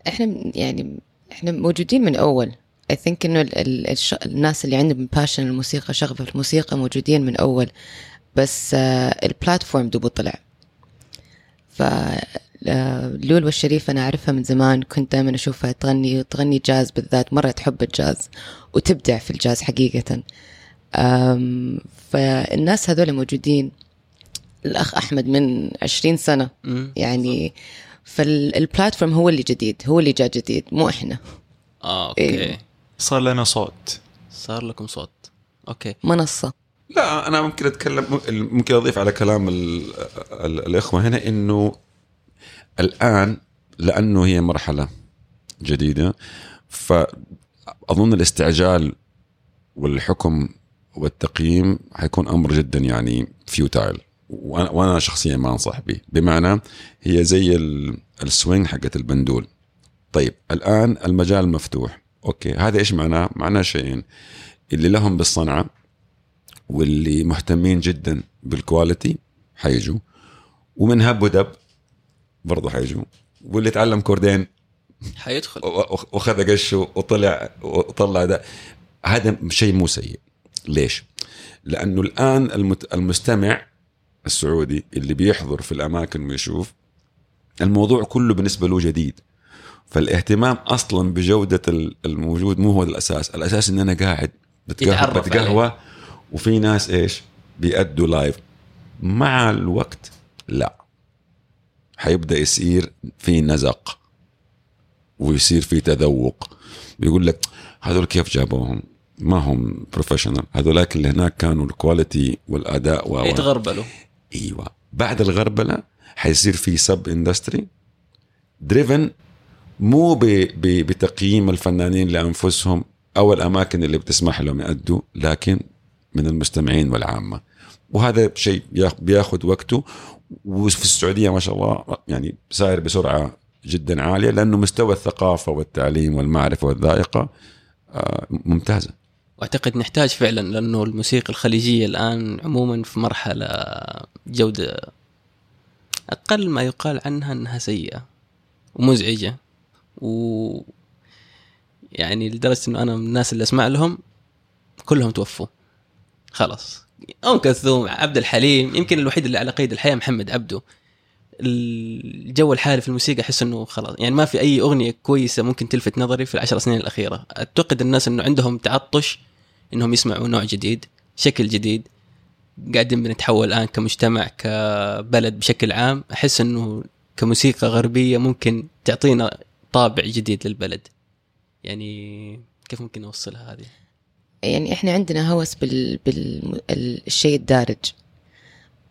إحنا يعني إحنا موجودين من أول. I think إنه ال ال الش... الناس اللي عندهم passion الموسيقى شغف الموسيقى موجودين من أول. بس آه ال platform دوبه طلع. ف آه، لولو الشريف أنا أعرفها من زمان كنت دائما أشوفها تغني تغني جاز بالذات مرة تحب الجاز وتبدع في الجاز حقيقة. أم، فالناس هذول موجودين. الأخ أحمد من 20 سنة. مم. يعني فال platform هو اللي جديد هو اللي جاء جديد مو إحنا. آه okay. إيه. صار لنا صوت. صار لكم صوت. okay. منصة. لا أنا ممكن أتكلم ممكن أضيف على كلام ال ال الإخوة هنا إنه الآن لأنه هي مرحلة جديدة فأظن الاستعجال والحكم والتقييم حيكون أمر جدا يعني futile وأنا شخصيا ما أنصح به. بمعنى هي زي ال- ال swing حقت البندول. طيب الآن المجال مفتوح. okay هذا إيش معناه؟ معناه شيئين. اللي لهم بالصنعة واللي مهتمين جدا بال quality حيجوا ومن هب ودب برضه حيجوا واللي تعلم chord ين. حيدخل. وخذ قشه وطلع وطلع ده. هذا شيء مو سيء. ليش؟ لأنه الآن المت- المستمع السعودي اللي بيحضر في الأماكن ويشوف الموضوع كله بالنسبة له جديد. فالاهتمام أصلا بجودة ال- الموجود مو هو الأساس، الأساس إن أنا قاعد بتقهوى, بتقهوى وفي ناس إيش؟ بيأدوا live مع الوقت لا. حيبدأ يصير في نزق ويصير في تذوق. بيقول لك هذول كيف جابوهم؟ ما هم professional هذولاك اللي هناك كانوا ال quality والأداء و يتغربلوا إيوه. بعد الغربلة حيصير في sub industry driven مو ب... ب... بتقييم الفنانين لأنفسهم أو الأماكن اللي بتسمح لهم يأدوا لكن من المستمعين والعامة. وهذا شيء بياخ- بياخذ وقته. وفي السعودية ما شاء الله يعني ساير بسرعة جدا عالية لأنه مستوى الثقافة والتعليم والمعرفة والذائقة آه، ممتازة. وأعتقد نحتاج فعلا لأنه الموسيقى الخليجية الآن عموما في مرحلة جودة أقل ما يقال عنها إنها سيئة ومزعجة. و يعني لدرجة إنه أنا من الناس اللي أسمع لهم كلهم توفوا. خلاص. ام كلثوم عبد الحليم يمكن الوحيد اللي على قيد الحياة محمد عبده. الجو الحالي في الموسيقى أحس إنه خلاص يعني ما في أي أغنية كويسة ممكن تلفت نظري في العشر سنين الأخيرة. أعتقد الناس إنه عندهم تعطش إنهم يسمعوا نوع جديد شكل جديد قاعدين بنتحول الآن كمجتمع كبلد بشكل عام. أحس إنه كموسيقى غربية ممكن تعطينا طابع جديد للبلد. يعني كيف ممكن أوصلها هذه؟ يعني إحنا عندنا هوس بال بالشيء الدارج.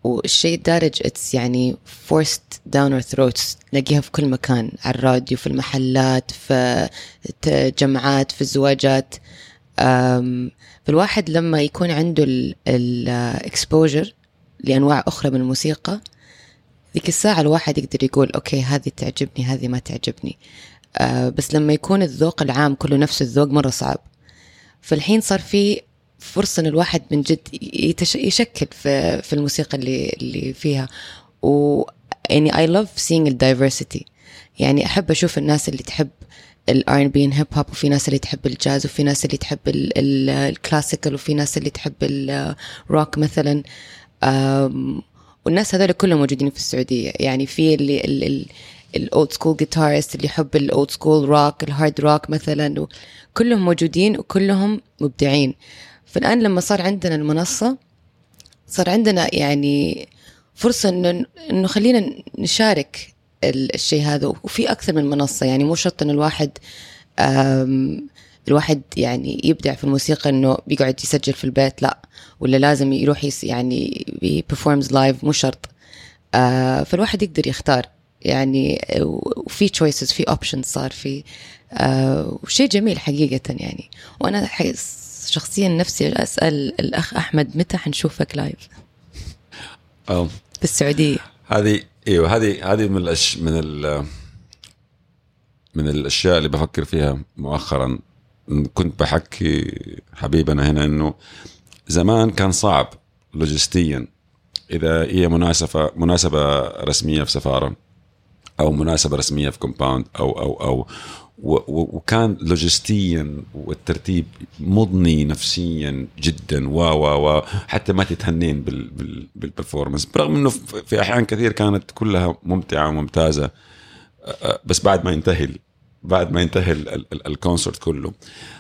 والشيء الدارج اتس يعني forced down our throats. نلاقيها في كل مكان على الراديو في المحلات في الجامعات في الزواجات. فالواحد لما يكون عنده ال exposure لأنواع أخرى من الموسيقى ذيك الساعة الواحد يقدر يقول okay هذه تعجبني هذه ما تعجبني. أه بس لما يكون الذوق العام كله نفس الذوق مرة صعب. فالحين صار في فرصة إن الواحد من جد. يشكل في في الموسيقى اللي اللي فيها. و يعني love seeing the diversity. يعني أحب أشوف الناس اللي تحب ال R&B hip hop وفي ناس اللي تحب الجاز وفي ناس اللي تحب ال- ال- ال classical وفي ناس اللي تحب الروك مثلا. والناس هذول كلهم موجودين في السعودية. يعني في اللي ال- ال- ال old school guitarist اللي يحب ال old school rock ال hard rock مثلا كلهم موجودين وكلهم مبدعين. فالآن لما صار عندنا المنصة صار عندنا يعني فرصة إنه إنه خلينا نشارك ال- الشيء هذا. وفي أكثر من منصة يعني مو شرط إنه الواحد الواحد يعني يبدع في الموسيقى إنه بيقعد يسجل في البيت لا. ولا لازم يروح يعني performs live مو شرط. آه، فالواحد يقدر يختار. يعني وفي choices في options صار في آه، وشيء جميل حقيقة يعني. وأنا حس- شخصيا نفسي أسأل الأخ أحمد متى حنشوفك live في السعودية. هذه إيوه هذه هذه من الأش... من ال... من الأشياء اللي بفكر فيها مؤخرا. كنت بحكي حبيبنا هنا إنه زمان كان صعب لوجستيا إذا هي مناسبه مناسبة رسمية في سفارة. أو مناسبة رسمية في compound أو أو أو وكان لوجستيا والترتيب مضني نفسيا جدا. و و و حتى ما تتهنين بال بال بال performance برغم إنه في أحيان كثير كانت كلها ممتعة وممتازة بس بعد ما ينتهي بعد ما ينتهي ال- ال- ال- ال concert كله.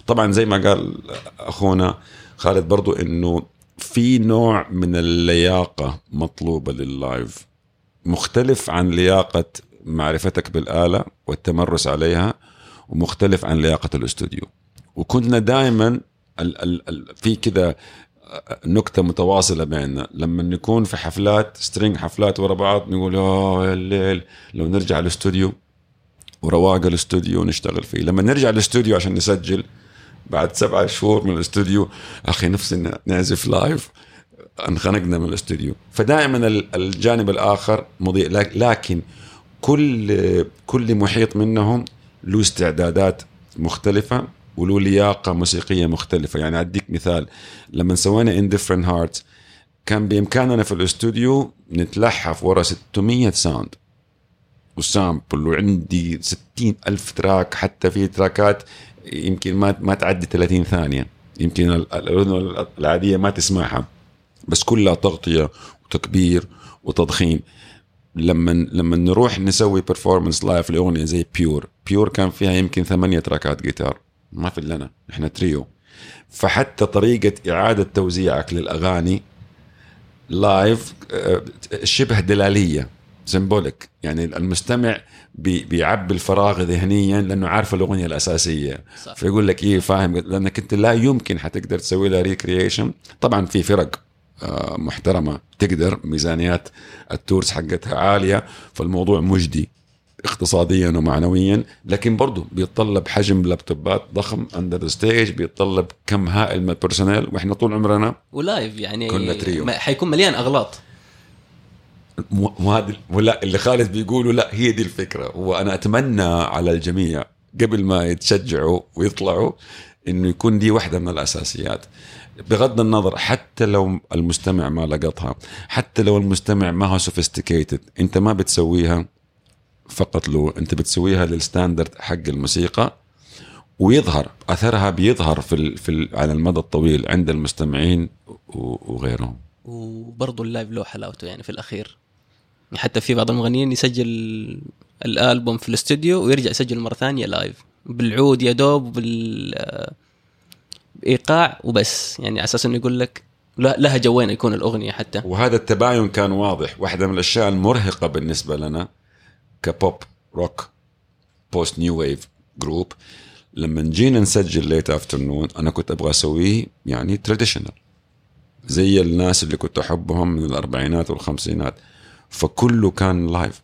طبعا زي ما قال أخونا خالد برضو إنه في نوع من اللياقة مطلوبة لل live مختلف عن لياقة معرفتك بالآلة والتمرس عليها ومختلف عن لياقة الاستوديو. وكنا دائما في كذا نكتة متواصلة بيننا. لما نكون في حفلات string حفلات ورا بعض نقول يا الليل لو نرجع الاستوديو ورواق الاستوديو نشتغل فيه. لما نرجع الاستوديو عشان نسجل بعد سبعة شهور من الاستوديو أخي نفسي نعزف live انخنقنا من الاستوديو. فدائما ال- الجانب الآخر مضيء. لك- لكن كل كل محيط منهم له استعدادات مختلفة وله لياقة موسيقية مختلفة. يعني أديك مثال لما سوينا Indifferent Heart كان بإمكاننا في الاستوديو نتلحف ورا 600 sound و sample وعندي 60 ألف track حتى في تراكات يمكن ما ما تعدي 30 ثانية. يمكن ال- الأذن العادية ما تسمعها. بس كلها تغطية وتكبير وتضخيم. لما لما نروح نسوي performance live لأغنية زي pure pure كان فيها يمكن ثمانية تراكات جيتار ما في لنا إحنا تريو فحتى طريقة إعادة توزيعك للأغاني live آه، شبه دلالية. symbolic يعني المستمع بي بيعبي الفراغ ذهنيا لأنه عارف الأغنية الأساسية. صح. فيقول لك إيه فاهم؟ لأنك أنت لا يمكن حتقدر تسوي لها recreation طبعا في فرق. محترمة تقدر ميزانيات ال tours حقتها عالية فالموضوع مجدي اقتصاديا ومعنويا لكن برضه بيتطلب حجم لابتوبات ضخم under stage بيتطلب كم هائل من ال personnel وإحنا طول عمرنا و live يعني كنا تريو. ما- حيكون مليان أغلاط. مو هذا ولا اللي خالد بيقولوا لا هي دي الفكرة. وأنا أتمنى على الجميع قبل ما يتشجعوا ويطلعوا إنه يكون دي واحدة من الأساسيات. بغض النظر حتى لو المستمع ما لقطها حتى لو المستمع ما هو sophisticated انت ما بتسويها فقط لو انت بتسويها لل standard حق الموسيقى ويظهر أثرها بيظهر في ال في ال على المدى الطويل عند المستمعين وغيرهم. وبرضه ال live له حلاوته يعني في الأخير. يعني حتى في بعض المغنيين يسجل الألبوم في الاستوديو ويرجع يسجل مرة ثانية live بالعود يا دوب بال بايقاع وبس. يعني على أساس إنه يقول لك له- لها جوين يكون الأغنية حتى. وهذا التباين كان واضح. واحدة من الأشياء المرهقة بالنسبة لنا ك pop rock post new wave group لما جينا نسجل Late Afternoon أنا كنت أبغى أسويه يعني traditional زي الناس اللي كنت أحبهم من الأربعينات والخمسينات. فكله كان live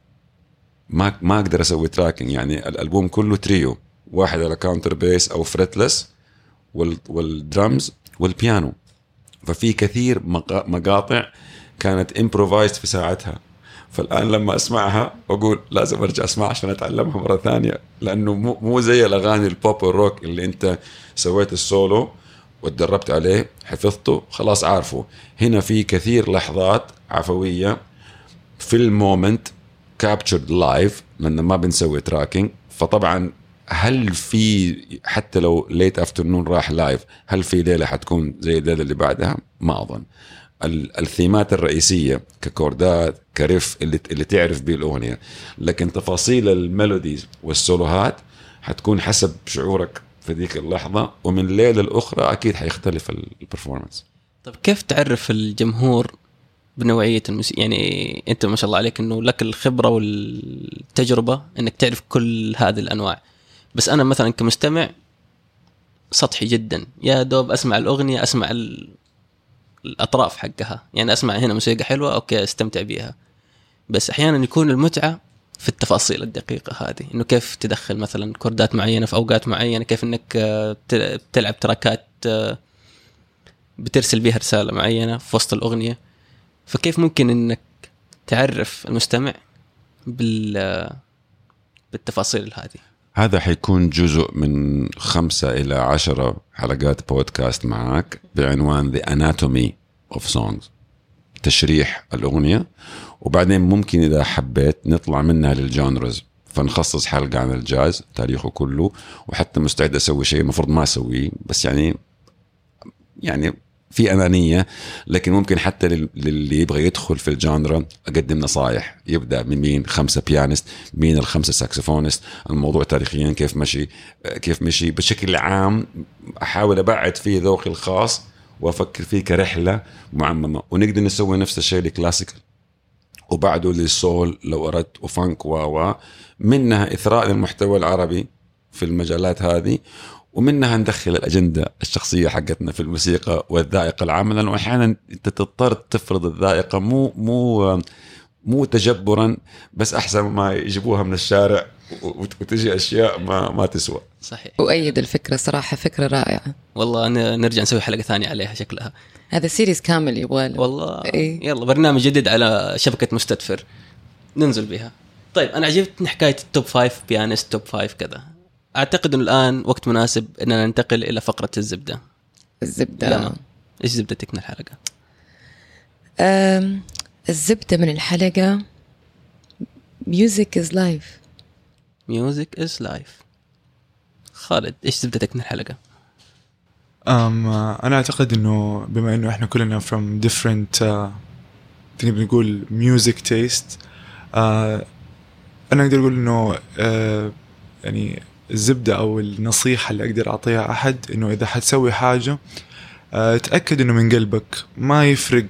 ما ما أقدر أسوي tracking يعني الألبوم كله تريو واحد على contrabass أو fretless والدرمز والبيانو ففي كثير مقا- مقاطع كانت improvised في ساعتها. فالآن لما أسمعها أقول لازم أرجع أسمعها عشان أتعلمها مرة ثانية لأنه مو مو زي الأغاني ال pop وال rock اللي أنت سويت السولو وتدربت عليه حفظته خلاص عارفه. هنا في كثير لحظات عفوية. في ال moment captured live لأن ما بنسوي tracking فطبعا هل في حتى لو Late Afternoon راح live هل في ليلة حتكون زي الليلة اللي بعدها؟ ما أظن. ال- الثيمات الرئيسية ككوردات ك riff اللي اللي تعرف به الأغنية لكن تفاصيل ال melodies والسولوهات حتكون حسب شعورك في ذيك اللحظة ومن ليلة لأخرى أكيد حيختلف ال performance. طيب كيف تعرف الجمهور بنوعية الموسيقى يعني أنت ما شاء الله عليك إنه لك الخبرة والتجربة إنك تعرف كل هذه الأنواع بس أنا مثلا كمستمع سطحي جدا. يا دوب أسمع الأغنية أسمع ال... الأطراف حقها. يعني أسمع هنا موسيقى حلوة okay أستمتع بيها. بس أحيانا يكون المتعة في التفاصيل الدقيقة هذه. إنه كيف تدخل مثلا كوردات معينة في أوقات معينة كيف إنك آه، تلعب تراكات آه، بترسل بيها رسالة معينة في وسط الأغنية. فكيف ممكن إنك تعرف المستمع بال بالتفاصيل هذه؟ هذا حيكون جزء من خمسة إلى عشرة حلقات بودكاست معك بعنوان The Anatomy of Songs تشريح الأغنية. وبعدين ممكن إذا حبيت نطلع منها للجانرز فنخصص حلقة عن الجاز تاريخه كله وحتى مستعد أسوي شيء المفروض ما أسويه بس يعني يعني في أنانية لكن ممكن حتى لل- للي يبغى يدخل في ال genre أقدم نصايح. يبدأ من مين؟ خمسة pianist مين الخمسة saxophonist الموضوع تاريخيا كيف مشي؟ كيف مشي؟ بشكل عام أحاول أبعد فيه ذوقي الخاص وأفكر فيه كرحلة معممة. ونقدر نسوي نفس الشيء ل classical وبعده لل soul لو أردت و funk و منها إثراء للمحتوى العربي في المجالات هذه. ومنها ندخل الأجندة الشخصية حقتنا في الموسيقى والذائقة العامة لأنه أحيانا أنت تضطر تفرض الذائقة مو مو مو تجبرا بس أحسن ما يجيبوها من الشارع وت- وتجي أشياء ما ما تسوى. صحيح. أؤيد الفكرة صراحة فكرة رائعة. والله نرجع نسوي حلقة ثانية عليها شكلها. هذا سيريز كامل يبغى له. والله إيه. يلا برنامج جديد على شبكة مستدفر. ننزل بها. طيب أنا عجبتني حكاية ال top five pianist top five كذا. أعتقد إنه الآن وقت مناسب إننا ننتقل إلى فقرة الزبدة. الزبدة. لما إيش زبدتك من الحلقة؟ أم، الزبدة من الحلقة music is life music is life خالد إيش زبدتك من الحلقة؟ أم أنا أعتقد إنه بما إنه إحنا كلنا from different uh, تقدر نقول music taste uh, أنا أقدر أقول إنه uh, يعني الزبدة أو النصيحة اللي أقدر أعطيها أحد إنه إذا حتسوي حاجة آه، تأكد إنه من قلبك. ما يفرق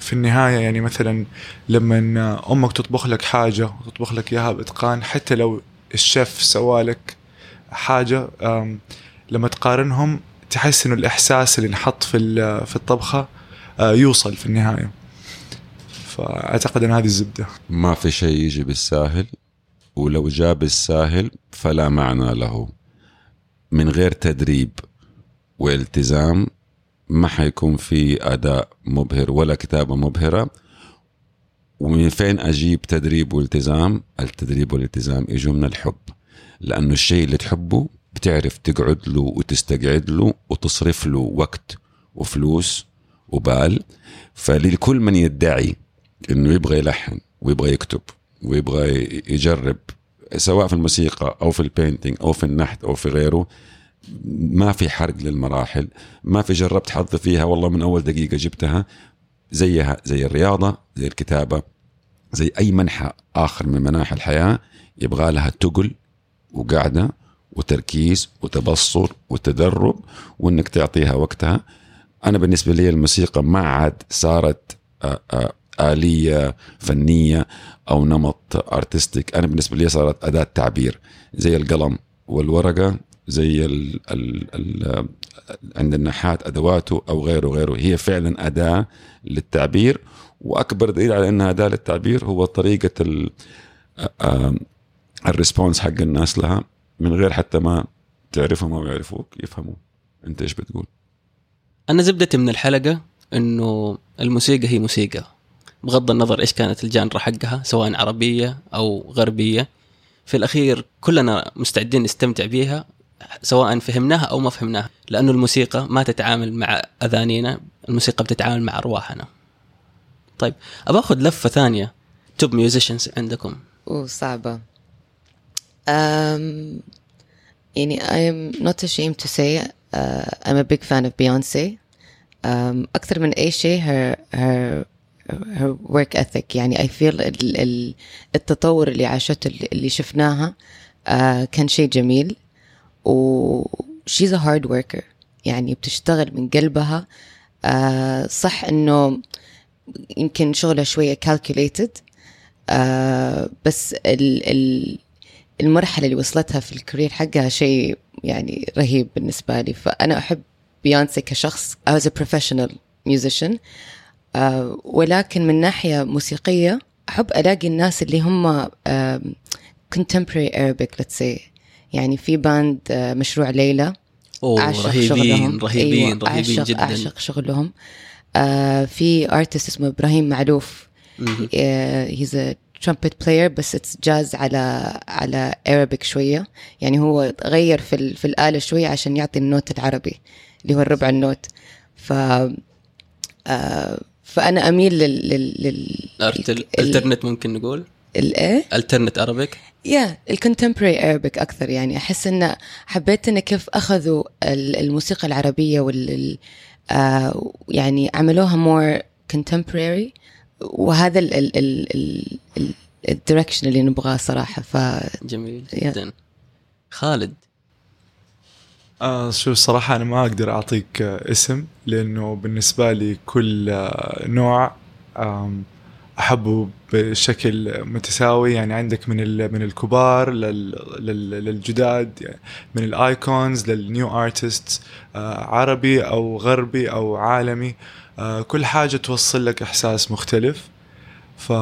في النهاية يعني مثلا لما أمك تطبخ لك حاجة وتطبخ لك إياها بإتقان حتى لو الشيف سوالك حاجة آم، لما تقارنهم تحس إنه الإحساس اللي انحط في في الطبخة آه، يوصل في النهاية. فأعتقد إن هذه الزبدة. ما في شيء يجي بالساهل. ولو جاء بالساهل فلا معنى له. من غير تدريب والتزام ما حيكون في أداء مبهر ولا كتابة مبهرة. ومن فين أجيب تدريب والتزام؟ التدريب والالتزام يجوا من الحب لأنه الشيء اللي تحبه بتعرف تقعد له وتستقعد له وتصرف له وقت وفلوس وبال. فلكل من يدعي إنه يبغى يلحن ويبغى يكتب. ويبغى يجرب سواء في الموسيقى أو في البينتينج أو في النحت أو في غيره ما في حرق للمراحل ما في جربت حظ فيها والله من أول دقيقة جبتها زيها زي الرياضة زي الكتابة زي أي منحى آخر من مناحي الحياة يبغى لها تقل وقعده وتركيز وتبصر وتدرب وإنك تعطيها وقتها. أنا بالنسبة لي الموسيقى ما عاد صارت آه، آه، آلية فنية أو نمط أرتستيك أنا بالنسبة لي صارت أداة تعبير زي القلم والورقة زي ال ال ال عند النحات أدواته أو غيره غيره هي فعلا أداة للتعبير وأكبر دليل على أنها أداة للتعبير هو طريقة ال الريسبونس حق الناس لها من غير حتى ما تعرفهم أو يعرفوك يفهموا. أنت إيش بتقول؟ أنا زبدتي من الحلقة إنه الموسيقى هي موسيقى. بغض النظر إيش كانت الجانرا حقها سواء عربية أو غربية. في الأخير كلنا مستعدين نستمتع بيها سواء فهمناها أو ما فهمناها لأنه الموسيقى ما تتعامل مع أذانينا الموسيقى بتتعامل مع أرواحنا. طيب ابى أخذ لفة ثانية. توب ميوزيشنز عندكم. وصعبة um, يعني I'm not ashamed to say uh, I'm a big fan of Beyonce um, أكثر من أي شيء her, her her work ethic يعني I feel ال, ال, التطور اللي عاشته اللي- شفناها uh, كان شيء جميل. و she's a hard worker يعني بتشتغل من قلبها. uh, صح إنه يمكن شغلها شوية calculated آه بس ال ال المرحلة اللي وصلتها في الكارير حقها شيء يعني رهيب بالنسبة لي. فأنا أحب بيونسي كشخص as a professional musician. آه ولكن من ناحية موسيقية أحب ألاقي الناس اللي هم آه contemporary Arabic let's say. يعني في band آه مشروع ليلى. أعشق رهيبين شغلهم. رهيبين أيوة رهيبين أعشق جدا. أعشق شغلهم. آه في artist اسمه إبراهيم معلوف. he's trumpet player بس it's jazz على على Arabic شوية. يعني هو غير في ال- في الآلة شوية عشان يعطي ال note العربي اللي هو الربع ال note. ف آه فأنا أميل لل لل لل alternative ممكن نقول؟ الايه alternative Arabic yeah ال contemporary Arabic أكثر يعني. أحس إن حبيت إن كيف أخذوا ال- الموسيقى العربية وال ال- آه يعني عملوها more contemporary. وهذا ال ال ال ال ال ال direction اللي نبغاه صراحة. ف جميل Yeah. جدا. خالد. آه شوف صراحة أنا ما أقدر أعطيك آه اسم لأنه بالنسبة لي كل آه نوع أحبه بشكل متساوي. يعني عندك من من الكبار لل لل للجداد يعني من الأيكونز للنيو ارتست عربي أو غربي أو عالمي آه كل حاجة توصل لك إحساس مختلف. ف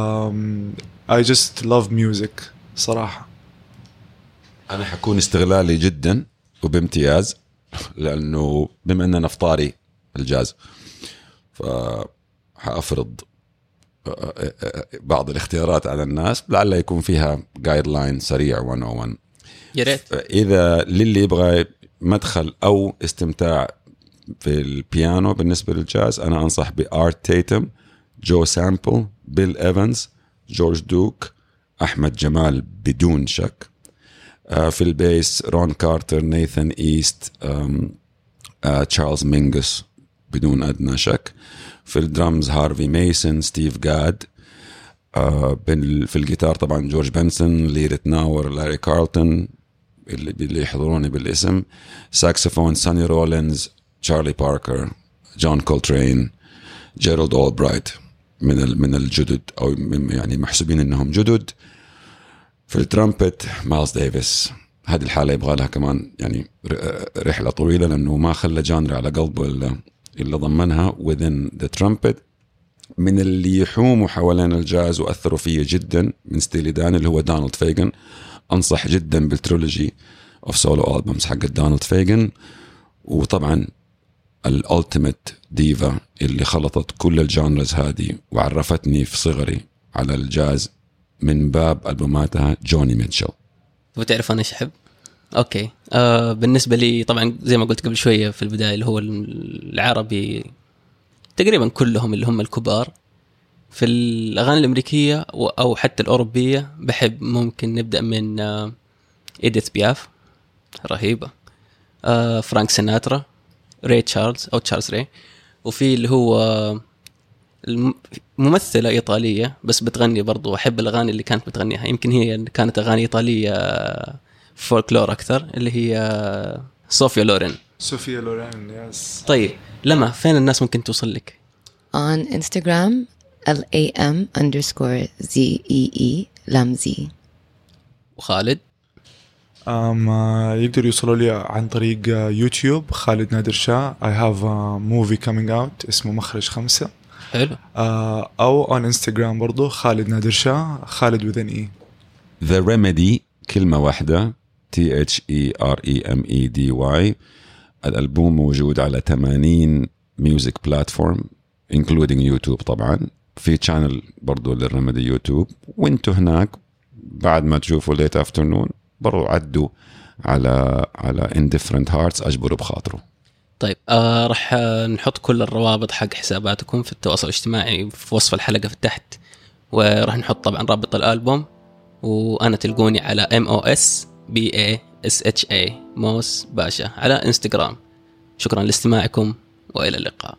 I just love music صراحة. أنا حكون استغلالي جدا. وبامتياز لأنه بما إننا في طاري الجاز ف حأفرض بعض الاختيارات على الناس لعل يكون فيها guideline سريع 101 يا ريت. إذا للي يبغى مدخل أو استمتاع في البيانو بالنسبة للجاز أنا أنصح بارت تيتم جو سامبل بيل إيفنز جورج دوك أحمد جمال بدون شك. في ال bass رون كارتر نيثان ايست تشارلز مينجس بدون أدنى شك. في الدرامز هارفي ميسون ستيف جاد في الجيتار طبعا جورج بنسون لي ريتناور لاري كارلتون اللي اللي يحضروني بالاسم. ساكسفون ساني رولينز تشارلي باركر جون كولترين جيرالد اولبرايت من من الجدد أو يعني محسوبين إنهم جدد. في الترامبت مايلز ديفيس. هذه الحالة يبغى لها كمان يعني رحلة طويلة لأنه ما خلى genre على قلبه إلا إلا ضمنها within the trumpet. من اللي يحوموا حوالين الجاز وأثروا فيه جدا من ستيلي دان اللي هو دونالد فيجن أنصح جدا بال trilogy of solo albums حق دونالد فيجن وطبعا ال ultimate diva اللي خلطت كل ال genres هذه وعرفتني في صغري على الجاز. من باب ألبوماتها جوني ميتشل. وتعرف أنا إيش أحب؟ okay. آه بالنسبة لي طبعا زي ما قلت قبل شوية في البداية اللي هو العربي تقريبا كلهم اللي هم الكبار. في الأغاني الأمريكية أو حتى الأوروبية بحب ممكن نبدأ من آه إيديث بياف. رهيبة. آه فرانك سيناترا ري تشارلز أو تشارلز ري. وفي اللي هو ممثلة إيطالية بس بتغني برضو أحب الأغاني اللي كانت بتغنيها. يمكن هي كانت أغاني إيطالية فولكلور أكثر اللي هي صوفيا لورين. صوفيا لورين yes طيب لما فين الناس ممكن توصل لك؟ On Instagram A M underscore Z E E لامزي وخالد؟ أم آه، يقدروا يوصلوا لي عن طريق آه، يوتيوب خالد نادر شاه. I have a movie coming out اسمه مخرج خمسة. حلو. آه، أو on انستغرام برضو خالد نادر شاه خالد وذن إي ذا ريميدي كلمة واحدة تي اتش اي ار اي ام اي دي واي الألبوم موجود على 80 ميوزك بلاتفورم including يوتيوب طبعا. في channel برضو لل Remedy يوتيوب. وانتوا هناك بعد ما تشوفوا Late Afternoon برضو عدوا على على Indifferent Hearts أجبروا بخاطره طيب آه راح نحط كل الروابط حق حساباتكم في التواصل الاجتماعي في وصف الحلقة في تحت وراح نحط طبعا رابط الألبوم وأنا تلقوني على M O S B A S H A موس باشا على إنستغرام. شكرا لاستماعكم وإلى اللقاء.